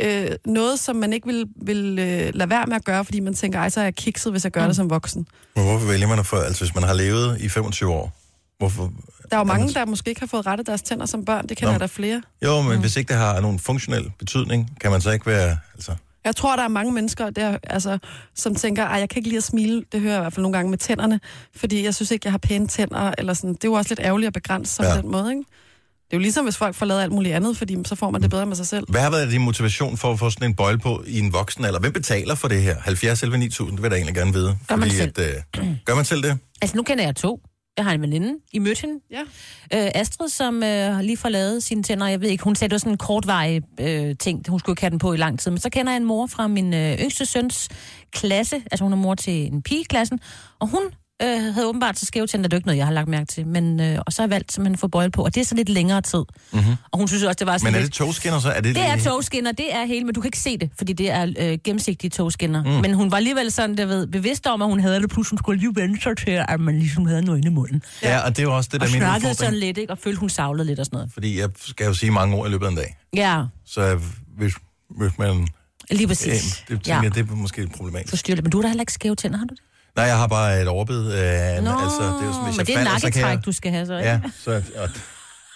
Speaker 3: øh, noget, som man ikke vil, vil øh, lade være med at gøre, fordi man tænker, ej, så er jeg kikset, hvis jeg gør mm. det som voksen.
Speaker 1: Men hvorfor vælger man at få... Altså, hvis man har levet i 25 år, hvorfor...
Speaker 3: Der er jo mange, der måske ikke har fået rettet deres tænder som børn, det
Speaker 1: Nå.
Speaker 3: jeg da flere.
Speaker 1: Jo, men mm. hvis ikke det har nogen funktionel betydning, kan man så ikke være... Altså,
Speaker 3: Jeg tror, der er mange mennesker, der, altså, som tænker, at jeg kan ikke lide at smile. Det hører jeg i hvert fald nogle gange med tænderne, fordi jeg synes ikke, jeg har pæne tænder. Eller sådan. Det er jo også lidt ærgerligt at begrænse sig
Speaker 1: Ja.
Speaker 3: på den måde. Ikke? Det er jo ligesom, hvis folk får lavet alt muligt andet, fordi så får man det bedre med sig selv.
Speaker 1: hvad har været din motivation for at få sådan en bøjle på i en voksen alder? Hvem betaler for det her? 70 11 9000, det vil jeg da egentlig gerne vide.
Speaker 2: Gør man
Speaker 1: At, øh, gør man selv det?
Speaker 2: Altså, nu kender jeg to. Jeg har en veninde. I mødte hende.
Speaker 3: Ja.
Speaker 2: Øh, Astrid, som øh, lige får lavet sine tænder. Jeg ved ikke, hun sagde, det var sådan en kortvarig øh, ting. Hun skulle ikke have den på i lang tid. Men så kender jeg en mor fra min øh, yngste søns klasse. Altså, hun er mor til en pige i klassen. Og hun øh, havde åbenbart så skæve tænder. Det er ikke noget, jeg har lagt mærke til. Men, øh, og så har jeg valgt simpelthen at få bøjle på. Og det er så lidt længere tid. Mm-hmm. Og hun synes også, det var sådan
Speaker 1: Men er
Speaker 2: lidt...
Speaker 1: det togskinner så? Er det,
Speaker 2: Det er togskinner, det er hele, men du kan ikke se det, fordi det er øh, gennemsigtige togskinner. Mm. Men hun var alligevel sådan, der ved, bevidst om, at hun havde det, plus hun skulle lige vende sig til, at man ligesom havde noget inde i munden.
Speaker 1: Ja, og det er jo også det, der
Speaker 2: Og
Speaker 1: min
Speaker 2: snakkede sådan
Speaker 1: udfordring.
Speaker 2: lidt, ikke? Og følte, hun savlede lidt og sådan noget.
Speaker 1: Fordi jeg skal jo sige mange ord i løbet af en dag.
Speaker 2: Ja,
Speaker 1: Så hvis, hvis man...
Speaker 2: lige
Speaker 1: Ja,
Speaker 2: præcis.
Speaker 1: det tænker
Speaker 2: ja.
Speaker 1: det er måske problematisk.
Speaker 2: Forstyrret. Men du har da heller ikke skæve tænder, har du det?
Speaker 1: Nej, jeg har bare et overbid. Øh,
Speaker 2: Nå,
Speaker 1: altså, det er jo sådan, hvis
Speaker 2: men
Speaker 1: jeg
Speaker 2: det er
Speaker 1: falder, så kan jeg...
Speaker 2: du skal have så, ikke?
Speaker 1: Ja, så... Og,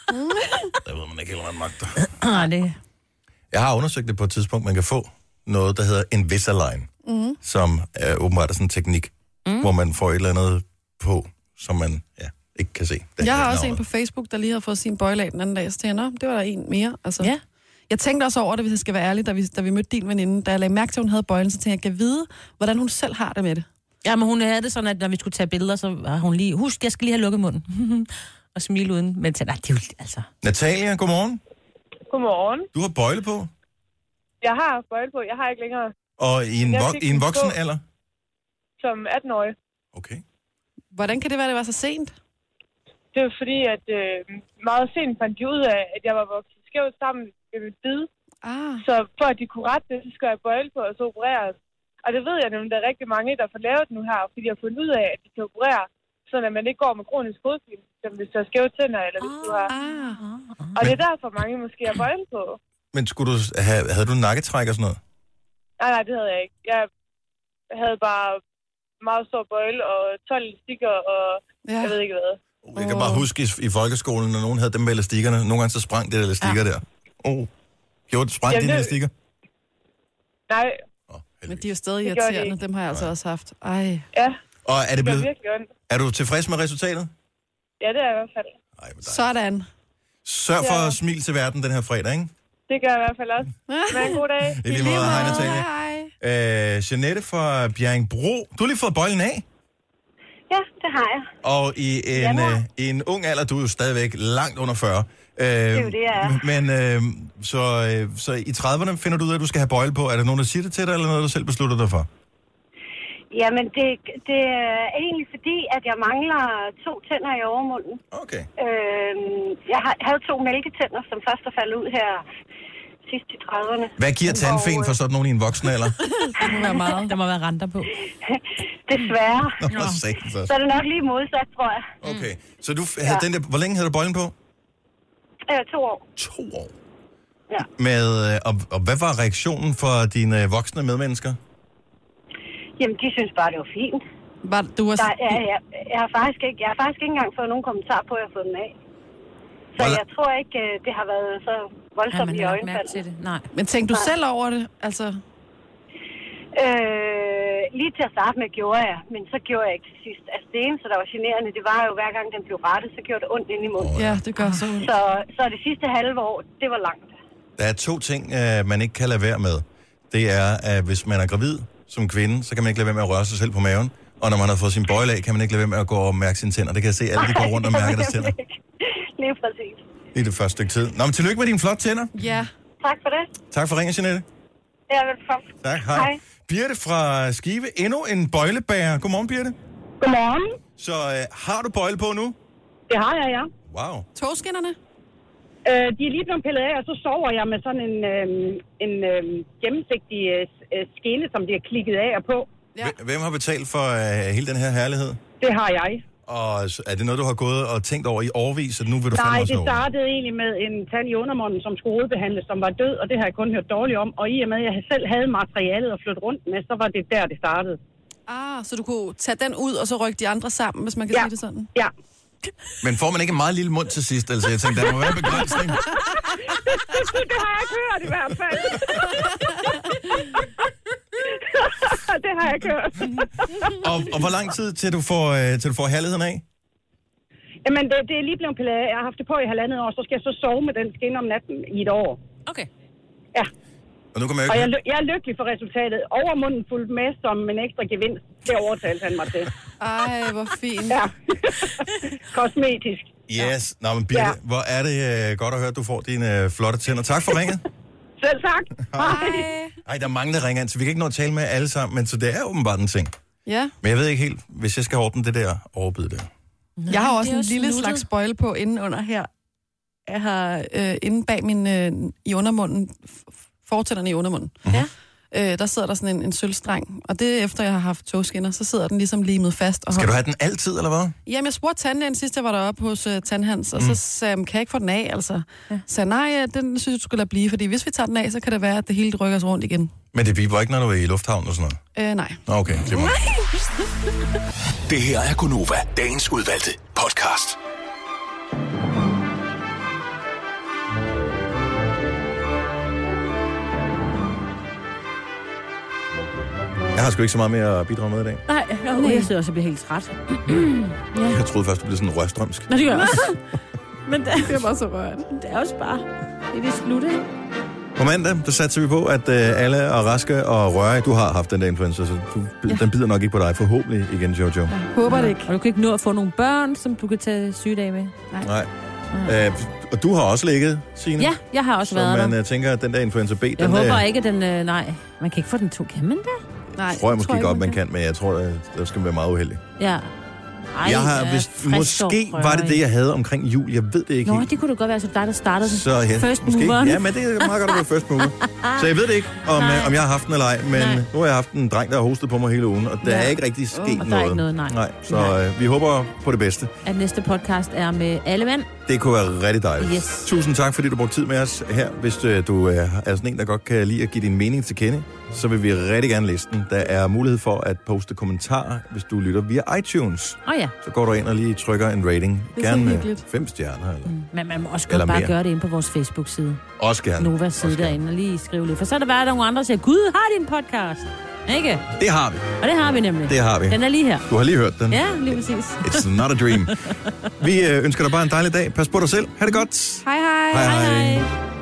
Speaker 1: der ved man ikke helt, hvad man magter.
Speaker 2: Ah, det.
Speaker 1: Jeg har undersøgt det på et tidspunkt, man kan få noget, der hedder Invisalign, mm. som er åbenbart er sådan en teknik, mm. hvor man får et eller andet på, som man ja, ikke kan se. Det
Speaker 3: Jeg har også en
Speaker 1: navnet.
Speaker 3: på Facebook, der lige har fået sin bøjle af den anden dag, så tænkte jeg, "Nå, det var der en mere. Altså.
Speaker 2: Ja.
Speaker 3: Jeg tænkte også over det, hvis jeg skal være ærlig, da vi, da vi mødte din veninde. Da jeg lagde mærke til, at hun havde bøjlen, så tænkte jeg, kan vide, hvordan hun selv har det med det.
Speaker 2: Ja, men hun havde det sådan, at når vi skulle tage billeder, så var hun lige, husk, jeg skal lige have lukket munden. og smile uden. Men så, nej, det er jo, altså...
Speaker 1: Natalia, godmorgen.
Speaker 7: Godmorgen.
Speaker 1: Du har bøjle på,
Speaker 7: Jeg har bøjle på. Jeg har ikke længere
Speaker 1: og i en,
Speaker 7: Jeg fik
Speaker 1: i en
Speaker 7: den på.
Speaker 1: voksen alder.
Speaker 7: som 18-årig.
Speaker 1: Okay.
Speaker 3: Hvordan kan det være, det var så sent?
Speaker 7: Det var fordi, at øh, meget sent fandt de ud af, at jeg var vokset skævt sammen med mit bid.
Speaker 3: Ah.
Speaker 7: Så for at de kunne rette det, så skal jeg bøjle på og så opereres. Og det ved jeg nemlig, der er rigtig mange, der får lavet nu her, fordi de har fundet ud af, at de kan operere, så at man ikke går med kronisk hovedpine, som hvis du har skæve tænder, eller hvis du har...
Speaker 3: Ah.
Speaker 7: Og det er derfor, mange måske har bøjle på.
Speaker 1: Men skulle du have, havde du nakketræk og sådan noget?
Speaker 7: Nej, nej, det havde jeg ikke. Jeg havde bare meget stor bøjle og 12 stikker og
Speaker 3: Ja.
Speaker 7: jeg ved ikke hvad.
Speaker 1: Jeg kan bare huske i, i folkeskolen, når nogen havde dem med elastikkerne. Nogle gange så sprang det elastikker ja. der. Oh. Gjorde, sprang
Speaker 7: Jamen,
Speaker 1: dine
Speaker 7: det-
Speaker 1: elastikker?
Speaker 7: Nej,
Speaker 3: Men de er jo stadig irriterende. Dem har jeg altså også haft. Ej.
Speaker 7: ja,
Speaker 1: Og er, det blevet,
Speaker 7: virkelig ondt.
Speaker 1: er du tilfreds med resultatet?
Speaker 7: Ja, det er jeg i hvert fald.
Speaker 1: Ej, men.
Speaker 3: Sådan.
Speaker 1: Sørg for
Speaker 7: Ja.
Speaker 1: at smil til verden den her fredag, ikke?
Speaker 7: Det gør jeg i hvert fald også. Men en god dag.
Speaker 1: I lige måde, hej Natalia.
Speaker 3: Hej.
Speaker 1: Øh, Jeanette fra Bjerringbro. Du har lige fået bøjlen af.
Speaker 7: Ja, det har jeg.
Speaker 1: Og i en, øh, i en ung alder, du er jo stadigvæk langt under 40. Øh, det
Speaker 7: er jo det, jeg er.
Speaker 1: Men øh, så, øh, så i 30'erne finder du ud af, at du skal have bøjle på. Er der nogen, der siger det til dig, eller noget, du selv beslutter dig for?
Speaker 8: Jamen, det, det er egentlig fordi, at jeg mangler to tænder i overmunden.
Speaker 1: Okay.
Speaker 8: Øhm, jeg har, havde to mælketænder, som først er faldet ud her sidst i 30'erne.
Speaker 1: Hvad giver tandfen
Speaker 8: Og, øh,
Speaker 1: for sådan nogen i en voksen alder?
Speaker 3: Det må være meget.
Speaker 2: Der må være renter på.
Speaker 8: Desværre.
Speaker 1: Nå, for satan så.
Speaker 8: Så er det nok lige modsat, tror jeg.
Speaker 1: Okay. Så du havde den der, hvor længe havde du bøjlen på?
Speaker 8: Øh, to år.
Speaker 1: To år.
Speaker 8: Ja.
Speaker 1: Med, øh, og, og hvad var reaktionen for dine øh, voksne medmennesker?
Speaker 8: Jamen, de synes bare, det var fint.
Speaker 3: Var, du var,
Speaker 8: Der, jeg, jeg, jeg, har faktisk ikke, jeg har faktisk ikke engang fået nogen kommentar på, at jeg har fået den af. Så
Speaker 1: Hvor
Speaker 8: jeg tror ikke, øh, det har været så
Speaker 2: Ja,
Speaker 8: voldsomt
Speaker 2: man
Speaker 8: i øjenfaldet.
Speaker 2: til det. Nej.
Speaker 3: men tænkte du selv over det? Altså,
Speaker 8: Øh, lige til at starte med gjorde jeg, men så gjorde jeg ikke til sidst. Altså det eneste, der var generende, det var jo hver gang den blev rettet, så gjorde det ondt ind i munden.
Speaker 3: ja, det gør så ondt.
Speaker 8: Så, så det sidste halve år, det var langt.
Speaker 1: Der er to ting, øh, man ikke kan lade være med. Det er, at hvis man er gravid som kvinde, så kan man ikke lade være med at røre sig selv på maven. Og når man har fået sin bøjle af, kan man ikke lade være med at gå og mærke sine tænder. Det kan jeg se, alle de går rundt og mærker deres tænder
Speaker 8: Lige præcis.
Speaker 1: i det første stykke tid. Nå, men tillykke med dine flotte tænder.
Speaker 3: Ja.
Speaker 8: Tak for det.
Speaker 1: Tak for ringen, Jeanette.
Speaker 8: Ja, velkommen.
Speaker 1: Tak, hej.
Speaker 8: Hej.
Speaker 1: Birte fra Skive. Endnu en bøjlebærer. Godmorgen, Birte.
Speaker 7: Godmorgen.
Speaker 1: Så øh, har du bøjle på nu?
Speaker 7: Det har jeg, ja.
Speaker 1: Wow.
Speaker 3: Togskinnerne?
Speaker 7: Øh, de er lige blevet pillet af, og så sover jeg med sådan en, øh, en øh, gennemsigtig øh, skinne, som bliver klikket af og på.
Speaker 3: Ja.
Speaker 1: Hvem- Hvem har betalt for øh, hele den her herlighed?
Speaker 7: Det har jeg.
Speaker 1: Og er det noget, du har gået og tænkt over i årvis, at nu vil du
Speaker 7: Nej, det
Speaker 1: over?
Speaker 7: startede egentlig med en tand i undermunden, som skulle hovedbehandles, som var død, og det har jeg kun hørt dårligt om. Og i og med, at jeg selv havde materialet at flytte rundt med, så var det der, det startede.
Speaker 3: Ah, så du kunne tage den ud, og så rykke de andre sammen, hvis man kan
Speaker 7: Ja.
Speaker 3: sige det sådan?
Speaker 7: Ja.
Speaker 1: Men får man ikke en meget lille mund til sidst? Altså, jeg tænkte, der må være en begrænsning.
Speaker 7: det har jeg hørt i hvert fald. det har jeg hørt.
Speaker 1: Og, og hvor lang tid til du får, øh, til du får herligheden af?
Speaker 7: Jamen, det, det er lige blevet pillet af. Jeg har haft det på i halvandet år, så skal jeg så sove med den skinne om natten i et år.
Speaker 2: Okay.
Speaker 7: Ja,
Speaker 1: Og nu kan man jo
Speaker 7: og jeg, er jeg er lykkelig for resultatet. Overmunden fulgte med som en ekstra gevinst. Det overtalte han mig til.
Speaker 3: Ej, hvor fint.
Speaker 7: Ja. Kosmetisk.
Speaker 1: Yes. Nå, men Birte,
Speaker 7: Ja.
Speaker 1: hvor er det øh, godt at høre, at du får dine øh, flotte tænder. Tak for ringet.
Speaker 7: Selv tak.
Speaker 3: Hej.
Speaker 1: Ej, der er mange, der ringer ind, så vi kan ikke nå at tale med alle sammen, men så det er åbenbart en ting.
Speaker 3: Ja.
Speaker 1: Men jeg ved ikke helt, hvis jeg skal ordne det der overbid der.
Speaker 3: Jeg har også en
Speaker 2: også
Speaker 3: lille slags bøjle på inden under her. Jeg har øh, inde bag min øh, i undermunden, fortænderne i undermunden.
Speaker 2: Ja.
Speaker 3: Øh, der sidder der sådan en, en sølvstreng, og det er efter jeg har haft togskinner, så sidder den ligesom limet fast. Og
Speaker 1: Skal du have den altid, eller hvad?
Speaker 3: Jamen, jeg spurgte tandlægen sidst, jeg var deroppe hos uh, Tandhans, og mm. så sagde kan jeg ikke få den af, altså? Ja. Så jeg, nej, øh, den synes jeg, du skulle lade blive, fordi hvis vi tager den af, så kan det være, at det hele rykker sig rundt igen.
Speaker 1: Men det biber ikke, når du er i lufthavnen og sådan noget?
Speaker 3: Øh, nej.
Speaker 1: Okay. Det må.
Speaker 5: Det her er Gunova, dagens udvalgte podcast.
Speaker 1: Jeg har sgu ikke så meget mere at bidrage med i dag.
Speaker 2: Nej, oh, jeg sidder også og bliver helt træt.
Speaker 1: Jeg troede først, du blev sådan rørstrømsk.
Speaker 2: Nå, det gør jeg også. Men det,
Speaker 3: Det er bare så rørt.
Speaker 2: det er også bare... Det er det slut, ikke?
Speaker 1: På mandag, der satser vi på, at øh, alle er raske og røre. Du har haft den der influenza, så du, ja. den bider nok ikke på dig. Forhåbentlig igen, Jojo.
Speaker 3: Jeg håber det ikke.
Speaker 2: Og du kan ikke nå at få nogle børn, som du kan tage sygedage med.
Speaker 1: Nej. Øh, og du har også ligget, Signe.
Speaker 2: Ja, jeg har også
Speaker 1: Så
Speaker 2: været
Speaker 1: man
Speaker 2: der.
Speaker 1: øh, tænker, at den der influenza B,
Speaker 2: Jeg
Speaker 1: den
Speaker 2: håber
Speaker 1: øh,
Speaker 2: ikke, at den... Øh, nej, man kan ikke få den to. Kan man det?
Speaker 3: Nej,
Speaker 1: tror jeg måske
Speaker 3: ikke,
Speaker 1: godt, man kan, men jeg tror, at der skal man være meget uheldig.
Speaker 2: Ja. Ej,
Speaker 1: jeg har, hvis, måske var det det, jeg havde omkring jul. Jeg ved det ikke
Speaker 2: Nå,
Speaker 1: helt.
Speaker 2: det kunne da godt være, så dig, der startede.
Speaker 1: Så ja,
Speaker 2: First
Speaker 1: måske.
Speaker 2: mover.
Speaker 1: Ja, men det er meget godt at være first mover. Så jeg ved det ikke, om, øh, om jeg har haft den eller ej, men
Speaker 2: Nej.
Speaker 1: nu har jeg haft en dreng, der har hostet på mig hele ugen, og der
Speaker 2: Ja.
Speaker 1: er ikke rigtig sket
Speaker 2: Og der er
Speaker 1: noget.
Speaker 2: ikke noget, nej.
Speaker 1: nej så øh, vi håber på det bedste.
Speaker 2: At næste podcast er med alle mænd.
Speaker 1: Det kunne være rigtig dejligt.
Speaker 2: Yes.
Speaker 1: Tusind tak, fordi du brugte tid med os her. Hvis øh, du øh, er sådan en, der godt kan lide at give din mening til kende, så vil vi rigtig gerne læse den. Der er mulighed for at poste kommentarer, hvis du lytter via iTunes.
Speaker 2: Åh oh, ja,
Speaker 1: Så går du ind og lige trykker en rating.
Speaker 3: Det er
Speaker 1: gerne
Speaker 3: hyggeligt.
Speaker 1: fem stjerner. Eller.
Speaker 2: men man må også godt bare
Speaker 1: mere.
Speaker 2: gøre det inde på vores Facebook-side.
Speaker 1: Også gerne.
Speaker 2: Novas side
Speaker 1: Også
Speaker 2: derinde og lige skrive lidt. For så er der bare nogle andre, siger, Gud, har de en podcast? Ikke?
Speaker 1: Det har vi.
Speaker 2: Og det har vi nemlig.
Speaker 1: Det har vi.
Speaker 2: Den er lige her.
Speaker 1: Du har lige hørt den.
Speaker 2: Ja, lige præcis.
Speaker 1: It's not a dream. Vi øh, ønsker dig bare en dejlig dag. Pas på dig selv. Ha' det godt.
Speaker 3: Hej.
Speaker 1: Hej hej.
Speaker 2: Hej hej.